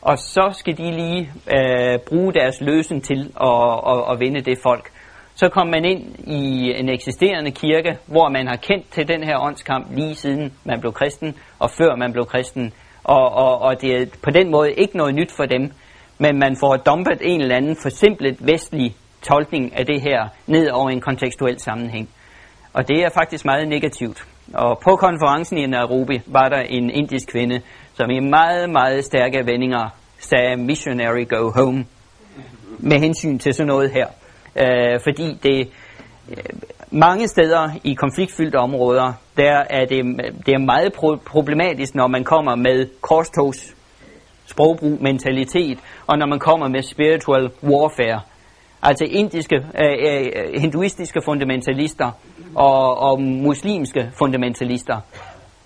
og så skal de lige øh, bruge deres løsen til at, at, at vinde det folk, så kom man ind i en eksisterende kirke, hvor man har kendt til den her åndskamp lige siden man blev kristen, og før man blev kristen. Og, og, og det er på den måde ikke noget nyt for dem, men man får dumpet en eller anden forsimplet vestlig tolkning af det her ned over en kontekstuel sammenhæng. Og det er faktisk meget negativt. Og på konferencen i Nairobi var der en indisk kvinde, som i meget, meget stærke vendinger sagde missionary go home med hensyn til sådan noget her. Øh, fordi det øh, mange steder i konfliktfyldte områder, der er det, det er meget pro- problematisk, når man kommer med korstogs sprogbrug, mentalitet, og når man kommer med spiritual warfare. Altså indiske, øh, øh, hinduistiske fundamentalister og, og muslimske fundamentalister.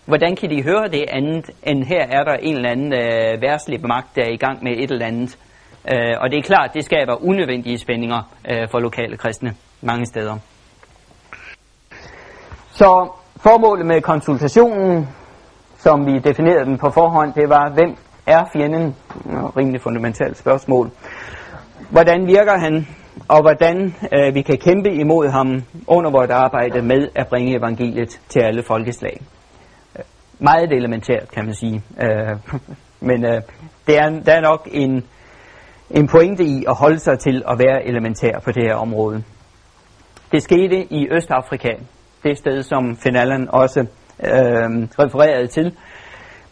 Hvordan kan de høre det andet, end her er der en eller anden øh, værslig magt, der er i gang med et eller andet. Øh, og det er klart, det skaber unødvendige spændinger øh, for lokale kristne mange steder. Så formålet med konsultationen, som vi definerede den på forhånd, det var, hvem er fjenden? Rimelig fundamentalt spørgsmål. Hvordan virker han? Og hvordan øh, vi kan kæmpe imod ham under vores arbejde med at bringe evangeliet til alle folkeslag. Øh, meget elementært, kan man sige. Øh, *laughs* men øh, det er, der er nok en en pointe i at holde sig til at være elementær på det her område. Det skete i Østafrika, det sted, som Finn også øh, refererede til,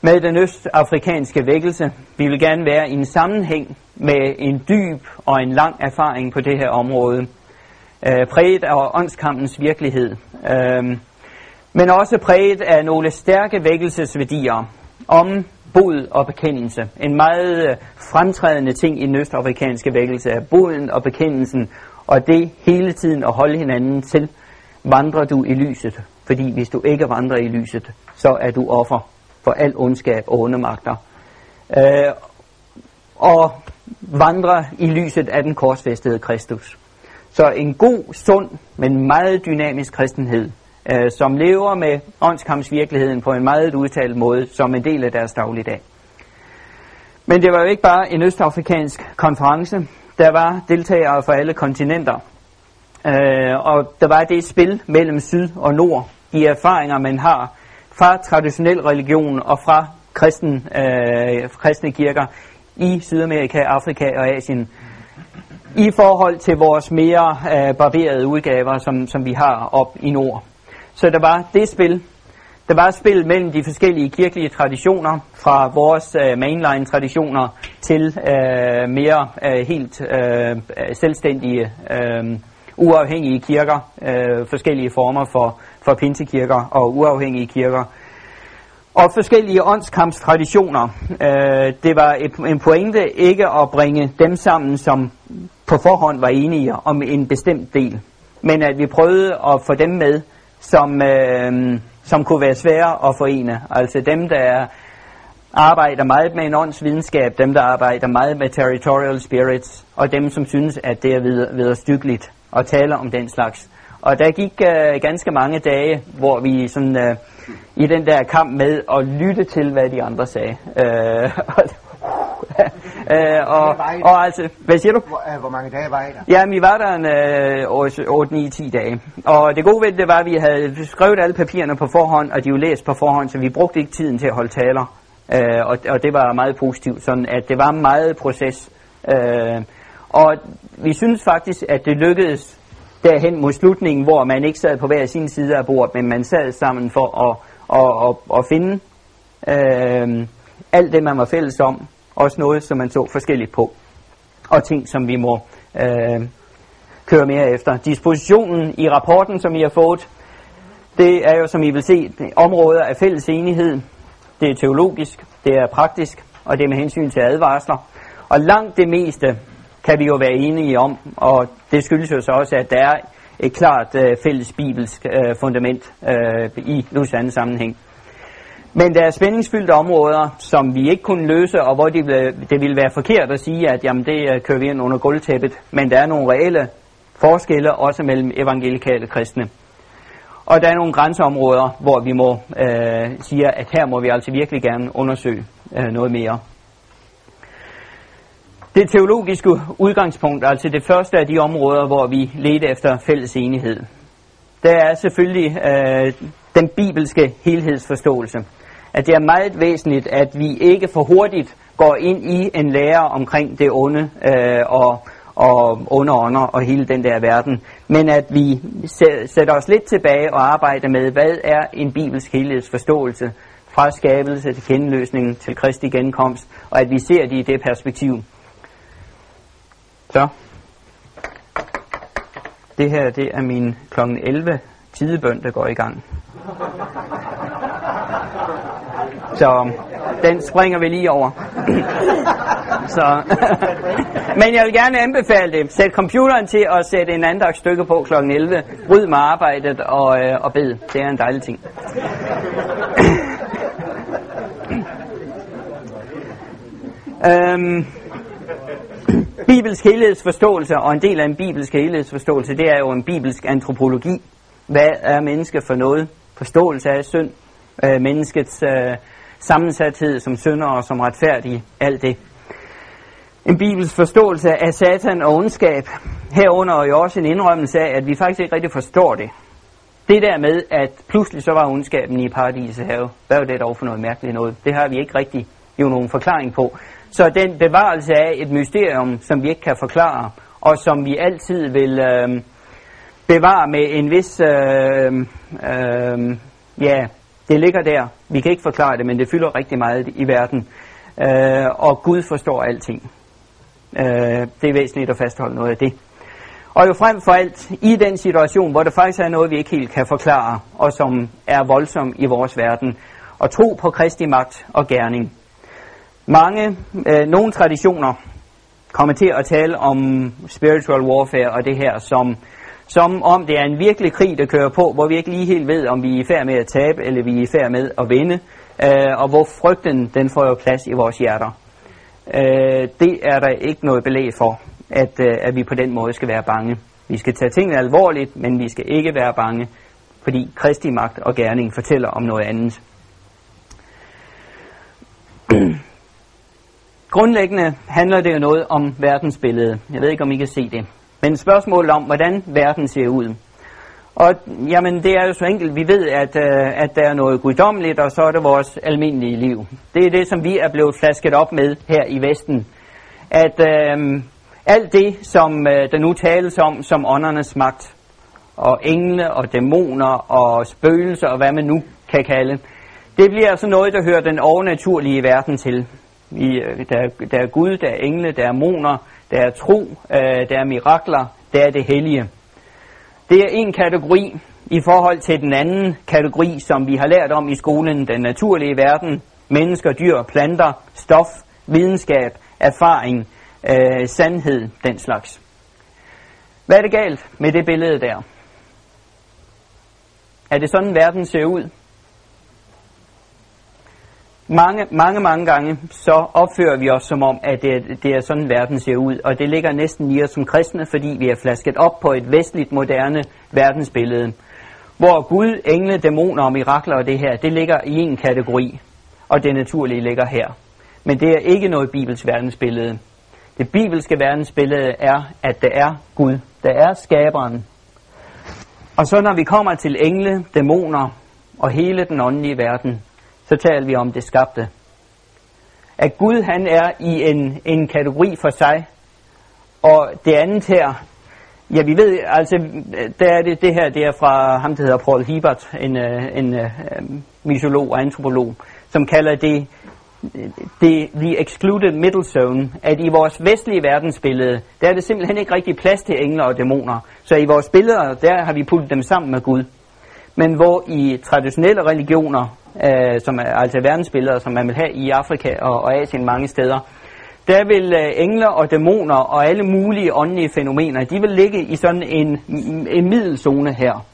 med den østafrikanske vækkelse. Vi vil gerne være i en sammenhæng med en dyb og en lang erfaring på det her område, øh, præget af åndskampens virkelighed, øh, men også præget af nogle stærke vækkelsesværdier om bod og bekendelse. En meget øh, fremtrædende ting i den østafrikanske vækkelse er boden og bekendelsen, og det hele tiden at holde hinanden til, vandrer du i lyset. Fordi hvis du ikke vandrer i lyset, så er du offer for al ondskab og ondemagter. Øh, og vandre i lyset af den korsfæstede Kristus. Så en god, sund, men meget dynamisk kristenhed øh, som lever med åndskampsvirkeligheden på en meget udtalt måde, som en del af deres dagligdag. Men det var jo ikke bare en østafrikansk konference. Der var deltagere fra alle kontinenter. Øh, og der var det spil mellem syd og nord. De erfaringer, man har fra traditionel religion og fra kristen, øh, kristne kirker i Sydamerika, Afrika og Asien i forhold til vores mere øh, barberede udgaver, som, som vi har op i nord. Så der var det spil. Der var et spil mellem de forskellige kirkelige traditioner, fra vores øh, mainline-traditioner til øh, mere øh, helt øh, selvstændige, øh, uafhængige kirker, øh, forskellige former for, for pinsekirker og uafhængige kirker. Og forskellige åndskampstraditioner. Øh, det var et, en pointe ikke at bringe dem sammen, som på forhånd var enige om en bestemt del, men at vi prøvede at få dem med, som, øh, som kunne være svære at forene. Altså dem, der arbejder meget med en åndsvidenskab, dem, der arbejder meget med territorial spirits, og dem, som synes, at det er videre, stykkeligt at tale om den slags. Og der gik øh, ganske mange dage, hvor vi sådan, øh, i den der kamp med at lytte til, hvad de andre sagde. Øh, *laughs*
øh, og,
og altså, hvad siger du?
Hvor, øh, hvor mange dage var I der?
Jamen, vi var der en øh, 8, 9, 10 dage. Og det gode ved det var, at vi havde skrevet alle papirerne på forhånd, og de var læst på forhånd, så vi brugte ikke tiden til at holde taler. Øh, og, og det var meget positivt, sådan at det var meget proces. Øh, og vi synes faktisk, at det lykkedes derhen mod slutningen, hvor man ikke sad på hver sin side af bordet, men man sad sammen for at, at, at, at finde øh, alt det, man var fælles om, også noget, som man så forskelligt på. Og ting, som vi må øh, køre mere efter. Dispositionen i rapporten, som I har fået, det er jo, som I vil se, områder af fælles enighed. Det er teologisk, det er praktisk, og det er med hensyn til advarsler. Og langt det meste kan vi jo være enige om, og det skyldes jo så også, at der er et klart øh, fælles bibelsk øh, fundament øh, i Lausanne sammenhæng. Men der er spændingsfyldte områder, som vi ikke kunne løse, og hvor det, det ville være forkert at sige, at jamen, det øh, kører vi ind under gulvtæppet. Men der er nogle reelle forskelle også mellem evangelikale kristne. Og der er nogle grænseområder, hvor vi må øh, sige, at her må vi altså virkelig gerne undersøge øh, noget mere. Det teologiske udgangspunkt, altså det første af de områder, hvor vi ledte efter fælles enighed, det er selvfølgelig øh, den bibelske helhedsforståelse. At det er meget væsentligt, at vi ikke for hurtigt går ind i en lære omkring det onde øh, og, og underånder og hele den der verden, men at vi sætter os lidt tilbage og arbejder med, hvad er en bibelsk helhedsforståelse fra skabelse til genløsningen til Kristi genkomst, og at vi ser det i det perspektiv. Så. Det her, det er min kl. 11 tidebøn, der går i gang. Så um, den springer vi lige over. *clears throat* Så. *laughs* Men jeg vil gerne anbefale det. Sæt computeren til at sætte en anden stykke på kl. 11. Ryd med arbejdet og, øh, og bed. Det er en dejlig ting. *clears throat* øhm, *clears throat* bibelsk helhedsforståelse, og en del af en bibelsk helhedsforståelse, det er jo en bibelsk antropologi. Hvad er menneske for noget? Forståelse af synd, øh, menneskets øh, sammensathed som synder og som retfærdig, alt det. En bibelsk forståelse af satan og ondskab, herunder jo også en indrømmelse af, at vi faktisk ikke rigtig forstår det. Det der med, at pludselig så var ondskaben i paradiset have, hvad var det dog for noget mærkeligt noget? Det har vi ikke rigtig jo nogen forklaring på. Så den bevarelse af et mysterium, som vi ikke kan forklare, og som vi altid vil øh, bevare med en vis, øh, øh, ja, det ligger der. Vi kan ikke forklare det, men det fylder rigtig meget i verden. Øh, og Gud forstår alting. Øh, det er væsentligt at fastholde noget af det. Og jo frem for alt i den situation, hvor der faktisk er noget, vi ikke helt kan forklare, og som er voldsom i vores verden, og tro på Kristi magt og gerning. Mange, øh, nogle traditioner kommer til at tale om spiritual warfare og det her som, som om det er en virkelig krig, der kører på, hvor vi ikke lige helt ved, om vi er i færd med at tabe, eller vi er i færd med at vinde, øh, og hvor frygten den får jo plads i vores hjerter. Øh, det er der ikke noget belæg for, at, øh, at vi på den måde skal være bange. Vi skal tage tingene alvorligt, men vi skal ikke være bange, fordi Kristi magt og gerning fortæller om noget andet. *clears throat* Grundlæggende handler det jo noget om verdensbilledet. Jeg ved ikke, om I kan se det. Men spørgsmålet om, hvordan verden ser ud. Og jamen, det er jo så enkelt. Vi ved, at, øh, at der er noget guddommeligt, og så er det vores almindelige liv. Det er det, som vi er blevet flasket op med her i Vesten. At øh, alt det, som øh, der nu tales om som åndernes magt, og engle og dæmoner og spøgelser og hvad man nu kan kalde, det bliver altså noget, der hører den overnaturlige verden til. Vi, øh, der, der er Gud, der er engle, der er moner, der er tro, øh, der er mirakler, der er det hellige. Det er en kategori i forhold til den anden kategori, som vi har lært om i skolen, den naturlige verden, mennesker, dyr, planter, stof, videnskab, erfaring, øh, sandhed, den slags. Hvad er det galt med det billede der? Er det sådan, verden ser ud? Mange, mange, mange gange, så opfører vi os som om, at det, det er sådan, verden ser ud. Og det ligger næsten i os som kristne, fordi vi er flasket op på et vestligt, moderne verdensbillede. Hvor Gud, engle, dæmoner og mirakler og det her, det ligger i en kategori. Og det naturlige ligger her. Men det er ikke noget bibelsk verdensbillede. Det bibelske verdensbillede er, at det er Gud. Der er skaberen. Og så når vi kommer til engle, dæmoner og hele den åndelige verden, så taler vi om det skabte. At Gud han er i en, en kategori for sig, og det andet her, ja vi ved, altså der er det, det her, det er fra ham, der hedder Paul Hebert, en, øh, en, en mytolog og antropolog, som kalder det det, the excluded middle zone, at i vores vestlige verdensbillede, der er det simpelthen ikke rigtig plads til engler og dæmoner. Så i vores billeder, der har vi puttet dem sammen med Gud. Men hvor i traditionelle religioner, øh, som er altså verdensbilleder, som man vil have i Afrika og, og Asien mange steder, der vil øh, engler og dæmoner og alle mulige åndelige fænomener, de vil ligge i sådan en, en middelzone her,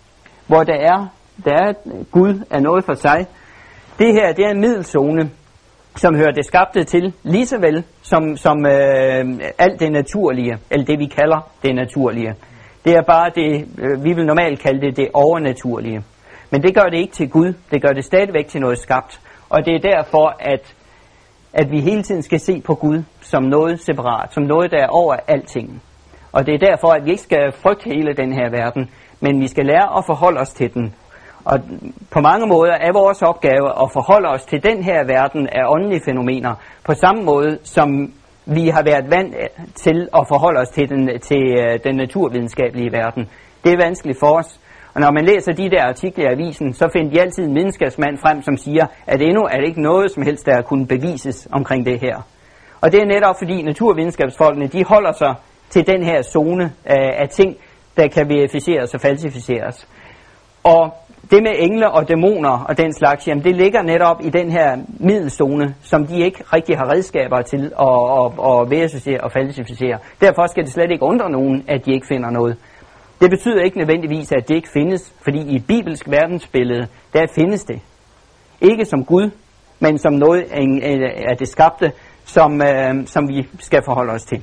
hvor der er, der er Gud er noget for sig. Det her, det er en middelzone, som hører det skabte til, lige så vel som, som øh, alt det naturlige, eller det vi kalder det naturlige. Det er bare det, øh, vi vil normalt kalde det det overnaturlige. Men det gør det ikke til Gud. Det gør det stadigvæk til noget skabt. Og det er derfor, at at vi hele tiden skal se på Gud som noget separat, som noget, der er over alting. Og det er derfor, at vi ikke skal frygte hele den her verden, men vi skal lære at forholde os til den. Og på mange måder er vores opgave at forholde os til den her verden af åndelige fænomener, på samme måde som vi har været vant til at forholde os til den, til øh, den naturvidenskabelige verden. Det er vanskeligt for os. Og når man læser de der artikler i avisen, så finder de altid en videnskabsmand frem, som siger, at endnu er det ikke noget som helst, der kunne bevises omkring det her. Og det er netop fordi naturvidenskabsfolkene, de holder sig til den her zone af, af ting, der kan verificeres og falsificeres. Og det med engle og dæmoner og den slags, jamen det ligger netop i den her middelzone, som de ikke rigtig har redskaber til at, at, at verificere og falsificere. Derfor skal det slet ikke undre nogen, at de ikke finder noget. Det betyder ikke nødvendigvis, at det ikke findes, fordi i et bibelsk verdensbillede, der findes det. Ikke som Gud, men som noget af det skabte, som, øh, som vi skal forholde os til.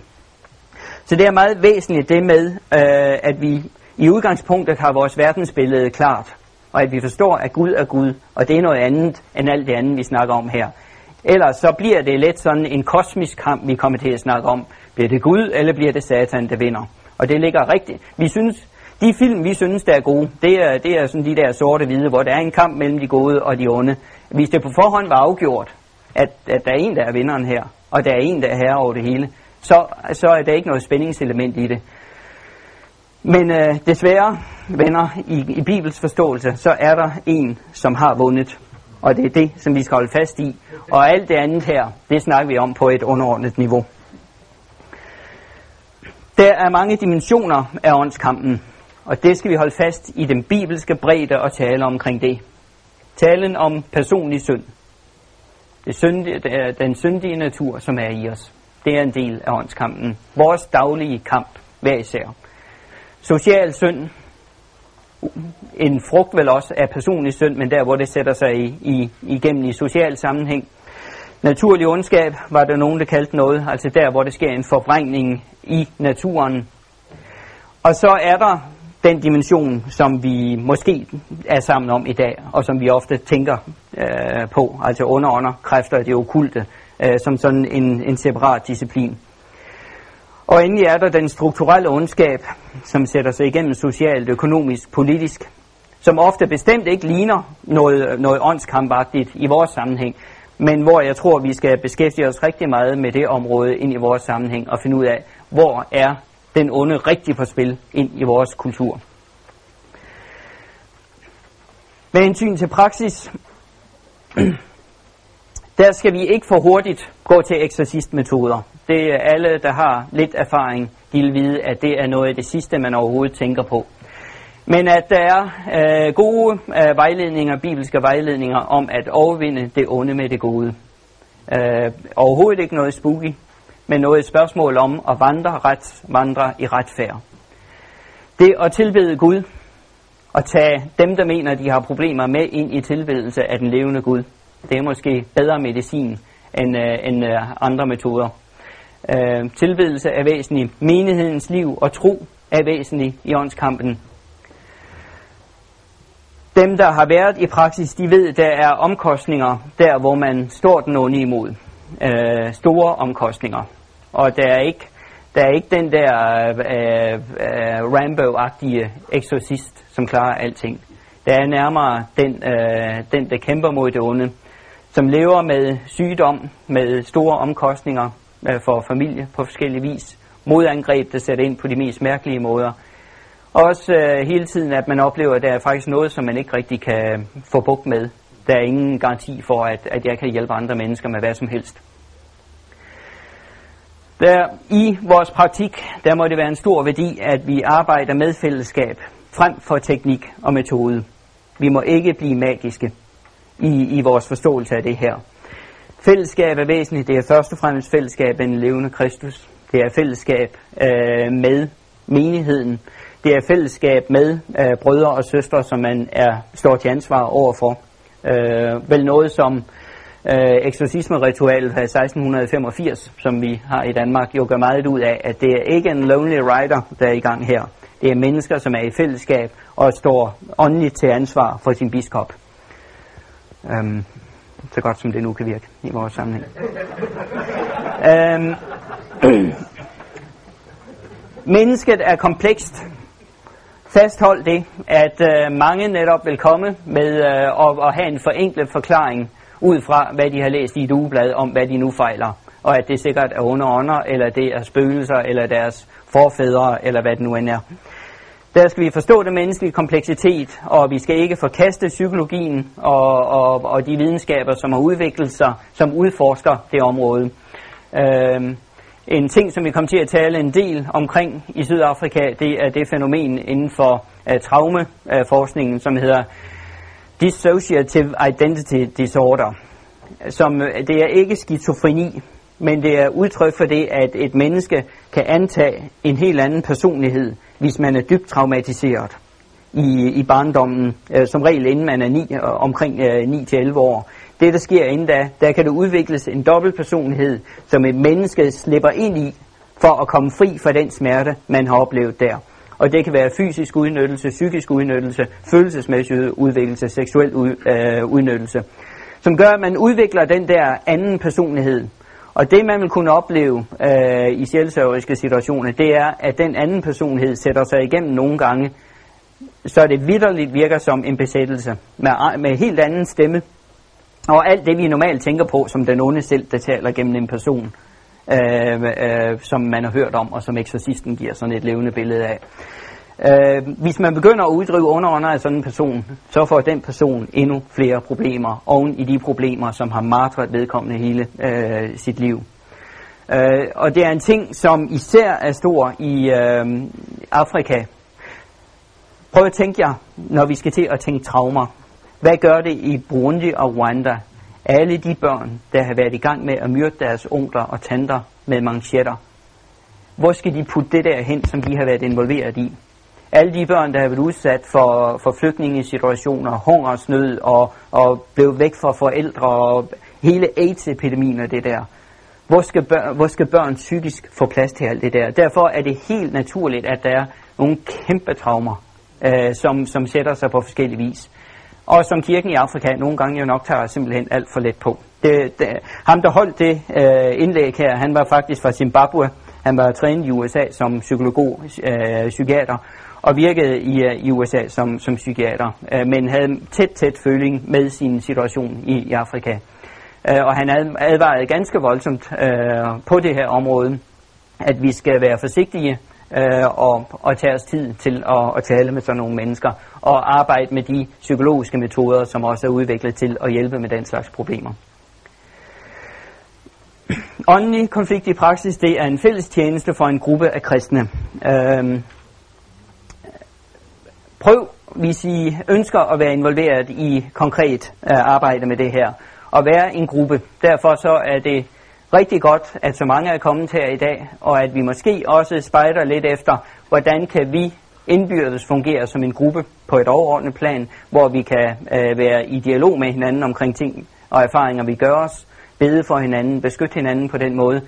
Så det er meget væsentligt det med, øh, at vi i udgangspunktet har vores verdensbillede klart, og at vi forstår, at Gud er Gud, og det er noget andet end alt det andet, vi snakker om her. Ellers så bliver det let sådan en kosmisk kamp, vi kommer til at snakke om. Bliver det Gud, eller bliver det Satan, der vinder? Og det ligger rigtigt. Vi synes, de film, vi synes, der er gode, det er, det er sådan de der sorte hvide, hvor der er en kamp mellem de gode og de onde. Hvis det på forhånd var afgjort, at, at der er en, der er vinderen her, og der er en, der er herre over det hele, så, så er der ikke noget spændingselement i det. Men øh, desværre, venner, i, i Bibels forståelse, så er der en, som har vundet. Og det er det, som vi skal holde fast i. Og alt det andet her, det snakker vi om på et underordnet niveau. Der er mange dimensioner af åndskampen, og det skal vi holde fast i den bibelske bredde og tale omkring det. Talen om personlig synd. Det, syndige, det er den syndige natur, som er i os. Det er en del af åndskampen. Vores daglige kamp, hver især. Social synd, en frugt vel også af personlig synd, men der hvor det sætter sig i, i, igennem i social sammenhæng. Naturlig ondskab var der nogen, der kaldte noget, altså der hvor det sker en forvrængning i naturen. Og så er der den dimension, som vi måske er sammen om i dag, og som vi ofte tænker øh, på, altså underånder, kræfter af det okulte, øh, som sådan en, en separat disciplin. Og endelig er der den strukturelle ondskab, som sætter sig igennem socialt, økonomisk, politisk, som ofte bestemt ikke ligner noget, noget åndskampagtigt i vores sammenhæng, men hvor jeg tror, vi skal beskæftige os rigtig meget med det område ind i vores sammenhæng og finde ud af, hvor er den onde rigtig på spil ind i vores kultur. Med hensyn til praksis, *clears throat* der skal vi ikke for hurtigt gå til eksorcistmetoder. Det er alle, der har lidt erfaring, de vil vide, at det er noget af det sidste, man overhovedet tænker på. Men at der er øh, gode øh, vejledninger, bibelske vejledninger om at overvinde det onde med det gode. Øh, overhovedet ikke noget spooky, men noget spørgsmål om at vandre ret, vandre i retfærd. Det at tilbede Gud, og tage dem, der mener, de har problemer med ind i tilbedelse af den levende Gud. Det er måske bedre medicin end, øh, end øh, andre metoder. Øh, tilbedelse er væsentlig. Menighedens liv og tro er væsentlig i åndskampen. Dem, der har været i praksis, de ved, der er omkostninger der, hvor man står den onde imod. Øh, store omkostninger. Og der er ikke, der er ikke den der øh, øh, Rambo-agtige eksorcist, som klarer alting. Der er nærmere den, øh, den, der kæmper mod det onde, som lever med sygdom, med store omkostninger øh, for familie på forskellige vis, modangreb, der sætter ind på de mest mærkelige måder. Også øh, hele tiden, at man oplever, at der er faktisk noget, som man ikke rigtig kan øh, få bukt med. Der er ingen garanti for, at, at jeg kan hjælpe andre mennesker med hvad som helst. Der i vores praktik, der må det være en stor værdi, at vi arbejder med fællesskab frem for teknik og metode. Vi må ikke blive magiske i, i vores forståelse af det her. Fællesskab er væsentligt. Det er først og fremmest fællesskab med en levende Kristus. Det er fællesskab øh, med menigheden. Det er fællesskab med øh, brødre og søstre, som man er står til ansvar overfor. Øh, vel noget som øh, eksorcisme-ritualet fra 1685, som vi har i Danmark, jo gør meget ud af, at det er ikke en lonely rider, der er i gang her. Det er mennesker, som er i fællesskab og står åndeligt til ansvar for sin biskop. Øhm, så godt som det nu kan virke i vores sammenhæng. øhm, *clears throat* mennesket er komplekst. Fasthold det, at øh, mange netop vil komme med øh, og, og have en forenklet forklaring ud fra, hvad de har læst i et ugeblad om, hvad de nu fejler. Og at det sikkert er under ånder, eller det er spøgelser, eller deres forfædre, eller hvad det nu end er. Der skal vi forstå den menneskelige kompleksitet, og vi skal ikke forkaste psykologien og, og, og de videnskaber, som har udviklet sig, som udforsker det område. Øh, en ting, som vi kommer til at tale en del omkring i Sydafrika, det er det fænomen inden for uh, traumeforskningen, uh, som hedder Dissociative Identity Disorder. Som, øh, det er ikke skizofreni, men det er udtryk for det, at et menneske kan antage en helt anden personlighed, hvis man er dybt traumatiseret i, i barndommen, øh, som regel inden man er ni, øh, omkring øh, 9-11 år. Det, der sker inden da, der kan det udvikles en dobbeltpersonlighed, som et menneske slipper ind i, for at komme fri fra den smerte, man har oplevet der. Og det kan være fysisk udnyttelse, psykisk udnyttelse, følelsesmæssig udviklelse, seksuel ud, øh, udnyttelse, som gør, at man udvikler den der anden personlighed, og det man vil kunne opleve øh, i sjælsøveriske situationer, det er, at den anden personlighed sætter sig igennem nogle gange, så det vidderligt virker som en besættelse med, med helt anden stemme. Og alt det vi normalt tænker på som den onde selv, der taler gennem en person, øh, øh, som man har hørt om, og som eksorcisten giver sådan et levende billede af. Øh, hvis man begynder at uddrive underånder af sådan en person, så får den person endnu flere problemer oven i de problemer, som har martret vedkommende hele øh, sit liv. Øh, og det er en ting, som især er stor i øh, Afrika. Prøv at tænke jer, når vi skal til at tænke traumer. Hvad gør det i Burundi og Rwanda? Alle de børn, der har været i gang med at myrde deres onkler og tanter med manchetter. Hvor skal de putte det der hen, som de har været involveret i? alle de børn, der har været udsat for, for flygtningesituationer, hungersnød og, og blev væk fra forældre og hele AIDS-epidemien og det der. Hvor skal, børn, hvor skal børn psykisk få plads til alt det der? Derfor er det helt naturligt, at der er nogle kæmpe traumer, øh, som, som sætter sig på forskellige vis. Og som kirken i Afrika nogle gange jo nok tager simpelthen alt for let på. Det, det, ham, der holdt det øh, indlæg her, han var faktisk fra Zimbabwe. Han var trænet i USA som psykolog, øh, psykiater, og virkede i, øh, i USA som, som psykiater, øh, men havde tæt, tæt føling med sin situation i, i Afrika. Øh, og han advarede ganske voldsomt øh, på det her område, at vi skal være forsigtige øh, og, og tage os tid til at, at tale med sådan nogle mennesker, og arbejde med de psykologiske metoder, som også er udviklet til at hjælpe med den slags problemer. Åndelig konflikt i praksis, det er en fælles tjeneste for en gruppe af kristne. Øhm, Prøv, hvis I ønsker at være involveret i konkret øh, arbejde med det her, og være en gruppe. Derfor så er det rigtig godt, at så mange er kommet her i dag, og at vi måske også spejder lidt efter, hvordan kan vi indbyrdes fungere som en gruppe på et overordnet plan, hvor vi kan øh, være i dialog med hinanden omkring ting og erfaringer, vi gør os, bede for hinanden, beskytte hinanden på den måde,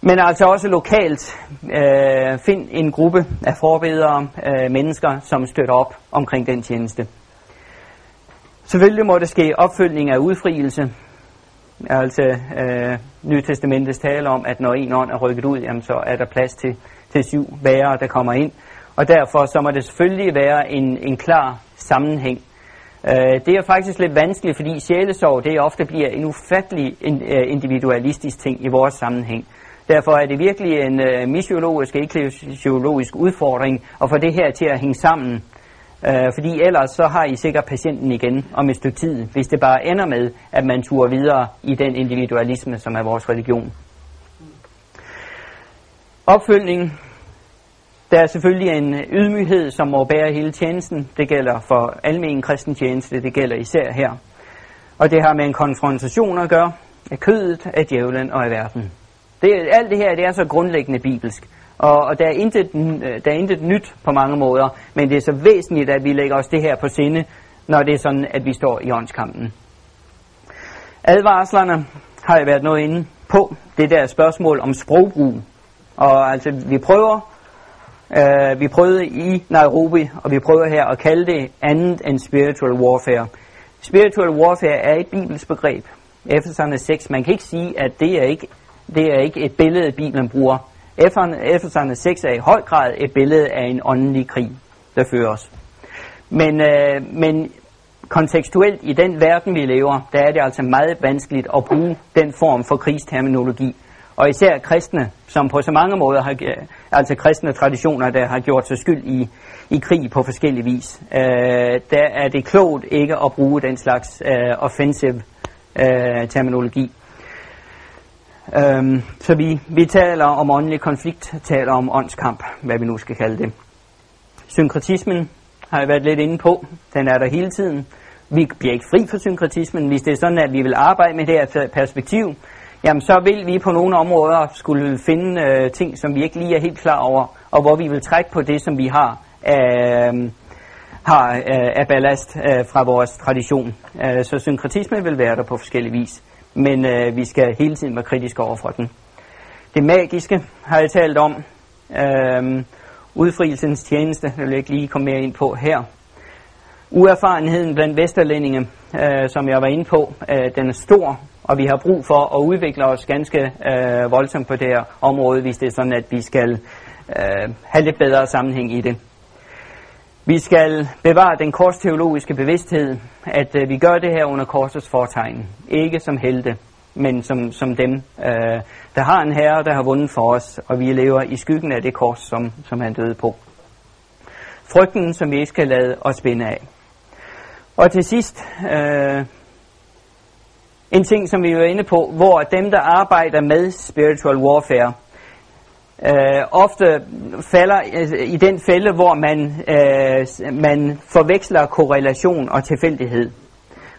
men altså også lokalt øh, find en gruppe af forbedere øh, mennesker, som støtter op omkring den tjeneste. Selvfølgelig må det ske opfølgning af udfrielse. Altså øh, Nytestamentets tale om, at når en ånd er rykket ud, jamen, så er der plads til, til syv værre, der kommer ind. Og derfor så må det selvfølgelig være en, en klar sammenhæng. Øh, det er faktisk lidt vanskeligt, fordi sjælesorg det ofte bliver en ufattelig øh, individualistisk ting i vores sammenhæng. Derfor er det virkelig en øh, misiologisk, eklesiologisk udfordring at få det her til at hænge sammen. Øh, fordi ellers så har I sikkert patienten igen om et stykke tid, hvis det bare ender med, at man turer videre i den individualisme, som er vores religion. Opfølgning. Der er selvfølgelig en ydmyghed, som må bære hele tjenesten. Det gælder for almen kristen tjeneste, det gælder især her. Og det har med en konfrontation at gøre af kødet, af djævlen og af verden. Det, alt det her det er så grundlæggende bibelsk. Og, og der, er intet, øh, der er intet nyt på mange måder, men det er så væsentligt, at vi lægger os det her på sinde, når det er sådan, at vi står i åndskampen. Advarslerne har jeg været noget inde på. Det der spørgsmål om sprogbrug. Og altså, vi prøver, øh, vi prøvede i Nairobi, og vi prøver her at kalde det andet end spiritual warfare. Spiritual warfare er et bibelsk begreb. Efeserne 6, man kan ikke sige, at det er ikke, det er ikke et billede, Bibelen bruger. Efeserne 6 er i høj grad et billede af en åndelig krig, der føres. Men, øh, men kontekstuelt i den verden, vi lever, der er det altså meget vanskeligt at bruge den form for krigsterminologi. Og især kristne, som på så mange måder har, øh, altså kristne traditioner, der har gjort sig skyld i, i krig på forskellige vis, øh, der er det klogt ikke at bruge den slags øh, offensive øh, terminologi. Øhm, så vi, vi taler om åndelig konflikt, taler om åndskamp, hvad vi nu skal kalde det. Synkretismen har jeg været lidt inde på. Den er der hele tiden. Vi bliver ikke fri for synkretismen. Hvis det er sådan, at vi vil arbejde med det her perspektiv, jamen så vil vi på nogle områder skulle finde øh, ting, som vi ikke lige er helt klar over, og hvor vi vil trække på det, som vi har øh, har øh, af ballast øh, fra vores tradition. Øh, så synkretismen vil være der på forskellige vis, men øh, vi skal hele tiden være kritiske over for den. Det magiske har jeg talt om. Øh, udfrielsens tjeneste, det vil jeg ikke lige komme mere ind på her. Uerfarenheden blandt vesterlændinge, øh, som jeg var inde på, øh, den er stor, og vi har brug for at udvikle os ganske øh, voldsomt på det her område, hvis det er sådan, at vi skal øh, have lidt bedre sammenhæng i det. Vi skal bevare den korsteologiske bevidsthed, at øh, vi gør det her under korsets fortegn. Ikke som helte, men som, som dem, øh, der har en herre, der har vundet for os, og vi lever i skyggen af det kors, som, som han døde på. Frygten, som vi ikke skal lade os spænde af. Og til sidst, øh, en ting, som vi var inde på, hvor dem, der arbejder med spiritual warfare, øh, ofte falder øh, i den fælde, hvor man, øh, man forveksler korrelation og tilfældighed.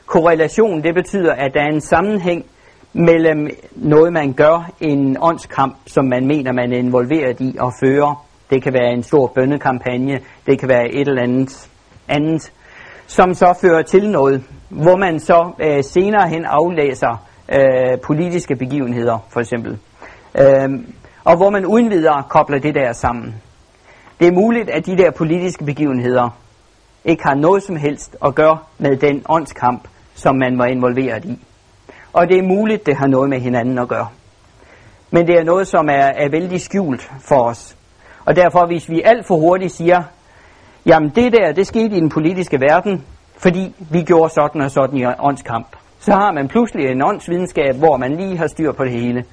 Korrelation, det betyder, at der er en sammenhæng mellem noget, man gør, en åndskamp, som man mener, man er involveret i og fører. Det kan være en stor bønnekampagne, det kan være et eller andet andet, som så fører til noget, hvor man så øh, senere hen aflæser øh, politiske begivenheder, for eksempel. Øh, og hvor man uden videre kobler det der sammen. Det er muligt, at de der politiske begivenheder ikke har noget som helst at gøre med den åndskamp, som man var involveret i. Og det er muligt, det har noget med hinanden at gøre. Men det er noget, som er, er vældig skjult for os. Og derfor, hvis vi alt for hurtigt siger, jamen det der, det skete i den politiske verden, fordi vi gjorde sådan og sådan i åndskamp, så har man pludselig en åndsvidenskab, hvor man lige har styr på det hele.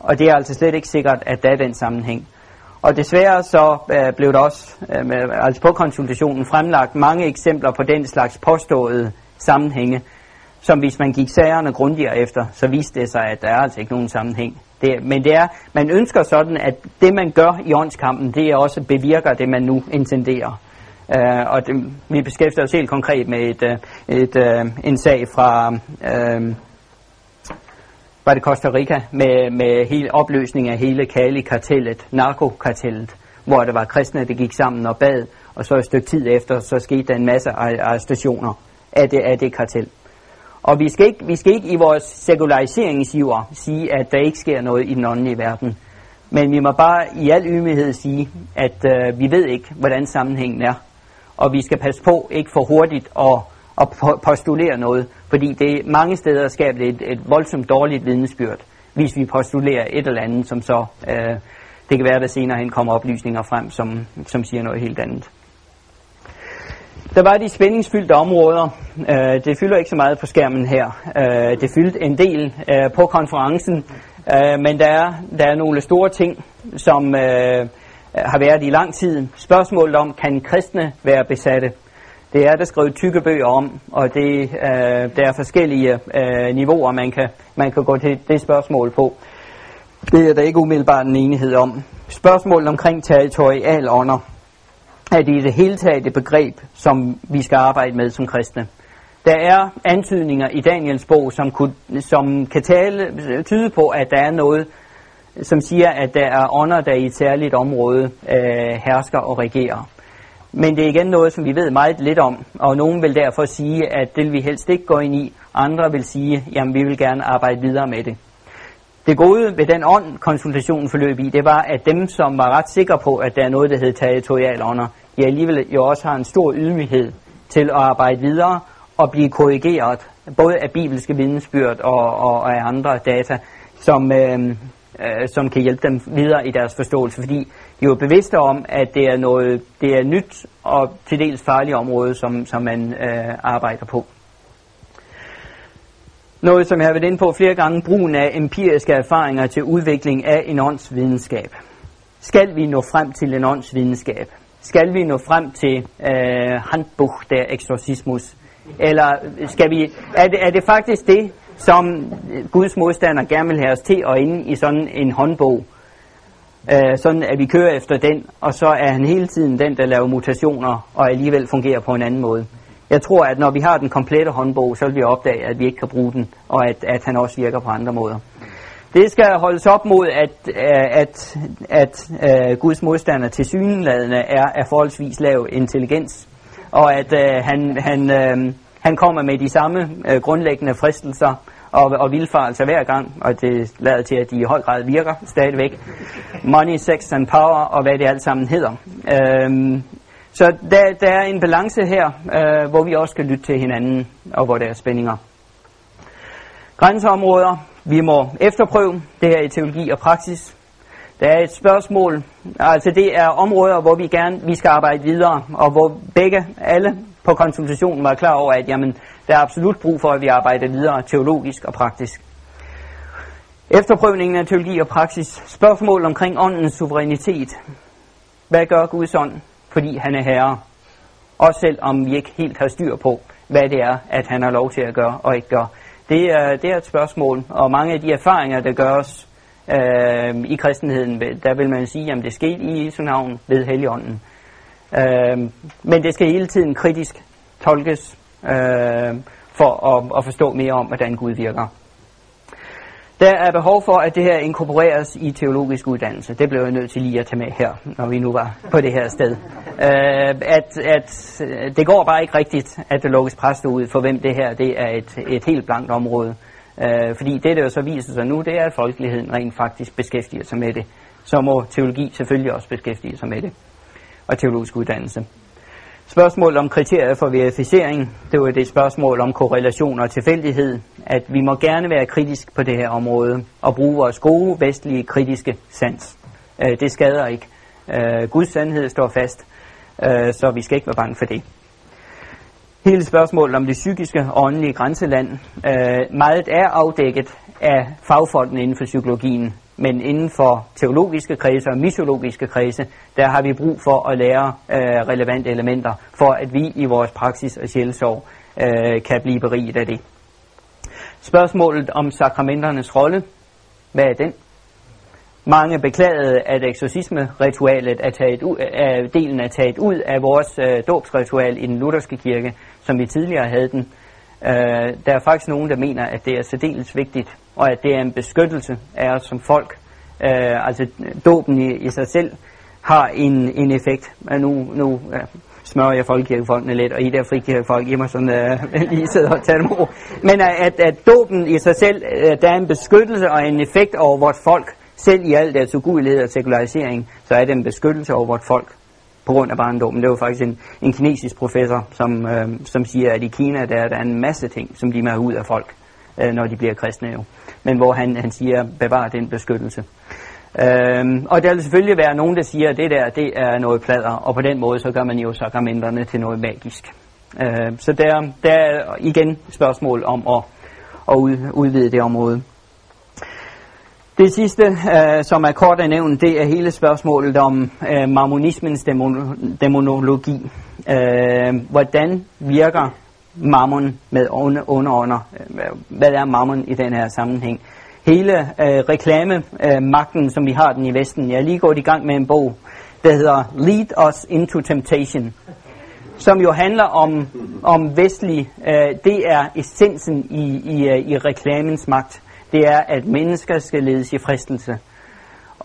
Og det er altså slet ikke sikkert, at der er den sammenhæng. Og desværre så øh, blev der også øh, med, altså på konsultationen fremlagt mange eksempler på den slags påståede sammenhænge, som hvis man gik sagerne grundigere efter, så viste det sig, at der er altså ikke nogen sammenhæng. Det, men det er, man ønsker sådan, at det man gør i åndskampen, det er også bevirker det, man nu intenderer. Øh, og det, vi beskæftiger os helt konkret med et, øh, et, øh, en sag fra øh, var det Costa Rica med, med hele opløsning af hele Cali-kartellet, narkokartellet, hvor der var kristne, der gik sammen og bad, og så et stykke tid efter, så skete der en masse arrestationer af det, af det kartel. Og vi skal, ikke, vi skal ikke i vores sekulariseringsgiver sige, at der ikke sker noget i den åndelige verden. Men vi må bare i al ydmyghed sige, at øh, vi ved ikke, hvordan sammenhængen er. Og vi skal passe på ikke for hurtigt at, at postulere noget, fordi det mange steder skaber det et, et voldsomt dårligt vidnesbyrd, hvis vi postulerer et eller andet, som så, øh, det kan være, der senere hen kommer oplysninger frem, som, som siger noget helt andet. Der var de spændingsfyldte områder. Øh, det fylder ikke så meget på skærmen her. Øh, det fyldte en del øh, på konferencen, øh, men der er, der er nogle store ting, som øh, har været i lang tid. Spørgsmålet om, kan kristne være besatte? Det er der skrevet tykke bøger om, og det, øh, der er forskellige øh, niveauer, man kan, man kan gå til det spørgsmål på. Det er der ikke umiddelbart en enighed om. Spørgsmålet omkring territorial ånder er det i det hele taget et begreb, som vi skal arbejde med som kristne. Der er antydninger i Daniels bog, som, kunne, som kan tale, tyde på, at der er noget, som siger, at der er ånder, der i et særligt område øh, hersker og regerer. Men det er igen noget, som vi ved meget lidt om, og nogen vil derfor sige, at det vil vi helst ikke gå ind i. Andre vil sige, at vi vil gerne arbejde videre med det. Det gode ved den ånd, konsultationen forløb i, det var, at dem, som var ret sikre på, at der er noget, der hedder territorial ånder, de alligevel jo også har en stor ydmyghed til at arbejde videre og blive korrigeret, både af bibelske vidensbyrd og, og, og af andre data, som, øh, øh, som kan hjælpe dem videre i deres forståelse, fordi jo bevidste om, at det er noget, det er nyt og til dels farligt område, som, som man øh, arbejder på. Noget, som jeg har været inde på flere gange, brugen af empiriske erfaringer til udvikling af en åndsvidenskab. Skal vi nå frem til en åndsvidenskab? Skal vi nå frem til øh, Handbuch der Exorcismus? Eller øh, skal vi, er, det, er det faktisk det, som Guds modstander gerne vil have os til at inde i sådan en håndbog? Øh, sådan at vi kører efter den, og så er han hele tiden den, der laver mutationer og alligevel fungerer på en anden måde. Jeg tror, at når vi har den komplette håndbog, så vil vi opdage, at vi ikke kan bruge den, og at, at han også virker på andre måder. Det skal holdes op mod, at, øh, at, at, at Guds modstander til synladende er af forholdsvis lav intelligens, og at at han, han, han kommer med de samme grundlæggende fristelser og, og vilfarelse hver gang, og det lader til, at de i høj grad virker stadigvæk. Money, sex and power, og hvad det alt sammen hedder. Øhm, så der, der er en balance her, øh, hvor vi også skal lytte til hinanden, og hvor der er spændinger. Grænseområder, vi må efterprøve det her i teologi og praksis. Der er et spørgsmål, altså det er områder, hvor vi gerne vi skal arbejde videre, og hvor begge, alle på konsultationen var klar over, at jamen, der er absolut brug for, at vi arbejder videre teologisk og praktisk. Efterprøvningen af teologi og praksis. Spørgsmål omkring åndens suverænitet. Hvad gør Guds ånd, fordi han er herre? Også selv om vi ikke helt har styr på, hvad det er, at han har lov til at gøre og ikke gøre. Det er, det er et spørgsmål, og mange af de erfaringer, der gøres øh, i kristendommen, der vil man sige, at det skete i Jesu navn ved Helligånden. Øh, men det skal hele tiden kritisk tolkes øh, for at, at forstå mere om, hvordan Gud virker. Der er behov for, at det her inkorporeres i teologisk uddannelse. Det blev jeg nødt til lige at tage med her, når vi nu var på det her sted. Øh, at, at det går bare ikke rigtigt, at der lukkes præster ud, for hvem det her det er et, et helt blankt område. Øh, fordi det, der jo så viser sig nu, det er, at folkeligheden rent faktisk beskæftiger sig med det. Så må teologi selvfølgelig også beskæftige sig med det. Og teologisk uddannelse. Spørgsmål om kriterier for verificering, det var det spørgsmål om korrelation og tilfældighed, at vi må gerne være kritisk på det her område og bruge vores gode vestlige kritiske sans. Øh, det skader ikke. Øh, Guds sandhed står fast, øh, så vi skal ikke være bange for det. Hele spørgsmålet om det psykiske og åndelige grænseland, øh, meget er afdækket af fagfolkene inden for psykologien, men inden for teologiske kredse og misologiske kredse, der har vi brug for at lære øh, relevante elementer, for at vi i vores praksis og sjælsorg øh, kan blive beriget af det. Spørgsmålet om sakramenternes rolle, hvad er den? Mange beklagede, at eksorcisme-ritualet er taget ud, er delen er taget ud af vores øh, dåbsritual i den lutherske kirke, som vi tidligere havde den. Øh, der er faktisk nogen, der mener, at det er særdeles vigtigt, og at det er en beskyttelse af os som folk. Øh, altså dåben i, i sig selv har en, en effekt. Men nu, nu ja, smører jeg folkekirkefolkene lidt, og I der frikirkefolk, I må sådan øh, *laughs* lige sidde og tage dem over. Men at, at dåben i sig selv, øh, der er en beskyttelse og en effekt over vores folk, selv i al deres ugudelighed og sekularisering, så er det en beskyttelse over vores folk på grund af barndommen. Det var faktisk en, en kinesisk professor, som, øh, som siger, at i Kina der, der er en masse ting, som de må ud af folk, øh, når de bliver kristne jo. Men hvor han, han siger, bevar den beskyttelse. Øhm, og der vil selvfølgelig være nogen, der siger, at det der, det er noget plader, og på den måde, så gør man jo sakramenterne til noget magisk. Øhm, så der, der er igen spørgsmål om at, at ud, udvide det område. Det sidste, øh, som er kort at nævne, det er hele spørgsmålet om øh, marmonismens dæmon, dæmonologi. Øh, hvordan virker mammon med underånder? Øh, hvad er mammon i den her sammenhæng? Hele øh, reklamemagten, øh, som vi har den i Vesten. Jeg er lige gået i gang med en bog, der hedder Lead Us Into Temptation, som jo handler om, om vestlig, øh, det er essensen i, i, øh, i reklamens magt det er, at mennesker skal ledes i fristelse.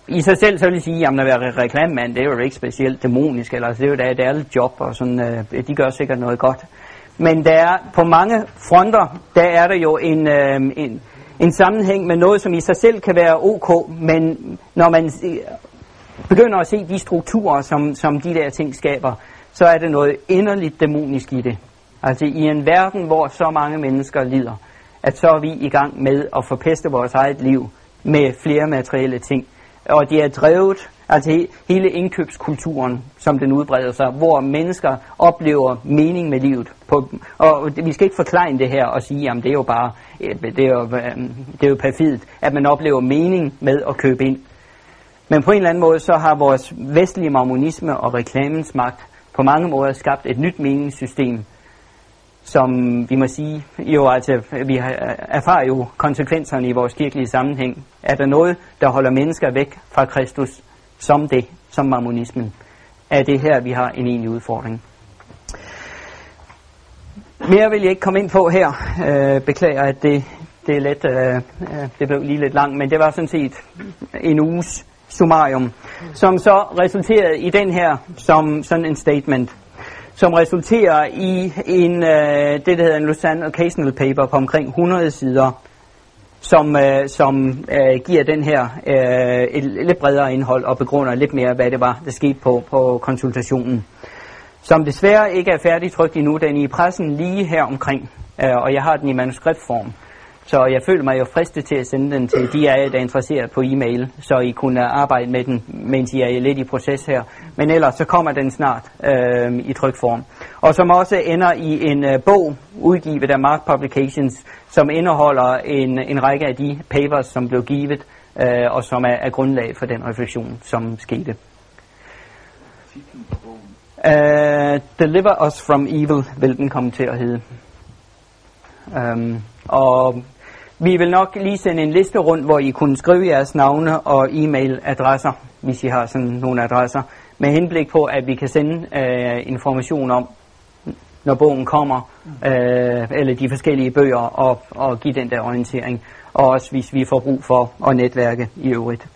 I sig selv så vil jeg sige, at at være reklamemand, det er jo ikke specielt dæmonisk, eller altså, det er jo da et ærligt job, og sådan, øh, de gør sikkert noget godt. Men der er på mange fronter, der er der jo en, øh, en, en sammenhæng med noget, som i sig selv kan være ok, men når man øh, begynder at se de strukturer, som, som de der ting skaber, så er det noget inderligt dæmonisk i det. Altså i en verden, hvor så mange mennesker lider, at så er vi i gang med at forpeste vores eget liv med flere materielle ting. Og det er drevet, altså hele indkøbskulturen, som den udbreder sig, hvor mennesker oplever mening med livet. På, og vi skal ikke forklare det her og sige, at det er jo bare, øh, det er jo, øh, det er jo perfidt, at man oplever mening med at købe ind. Men på en eller anden måde, så har vores vestlige marmonisme og reklamens magt på mange måder skabt et nyt meningssystem, som vi må sige, jo altså, vi øh, erfarer jo konsekvenserne i vores kirkelige sammenhæng. Er der noget, der holder mennesker væk fra Kristus, som det, som marmonismen? Er det her, vi har en egentlig udfordring? Mere vil jeg ikke komme ind på her. Øh, beklager, at det, det, er let, øh, øh, det blev lige lidt langt, men det var sådan set en uges summarium, som så resulterede i den her som sådan en statement som resulterer i en, øh, det, der hedder en Lausanne Occasional Paper på omkring 100 sider, som, øh, som øh, giver den her øh, et lidt bredere indhold og begrunder lidt mere, hvad det var, der skete på, på konsultationen. Som desværre ikke er færdigtrykt endnu, den er i pressen lige her omkring, øh, og jeg har den i manuskriptform. Så jeg føler mig jo fristet til at sende den til de af jer, der er interesseret på e-mail, så I kunne arbejde med den, mens I er lidt i proces her. Men ellers så kommer den snart øh, i trykform. Og som også ender i en øh, bog udgivet af Mark Publications, som indeholder en, en række af de papers, som blev givet, øh, og som er, er grundlag for den refleksion, som skete. Uh, Deliver Us From Evil vil den komme til at hedde. Um, og vi vil nok lige sende en liste rundt, hvor I kunne skrive jeres navne og e-mailadresser, hvis I har sådan nogle adresser, med henblik på, at vi kan sende øh, information om, når bogen kommer, øh, eller de forskellige bøger, og, og give den der orientering. Og også hvis vi får brug for at netværke i øvrigt.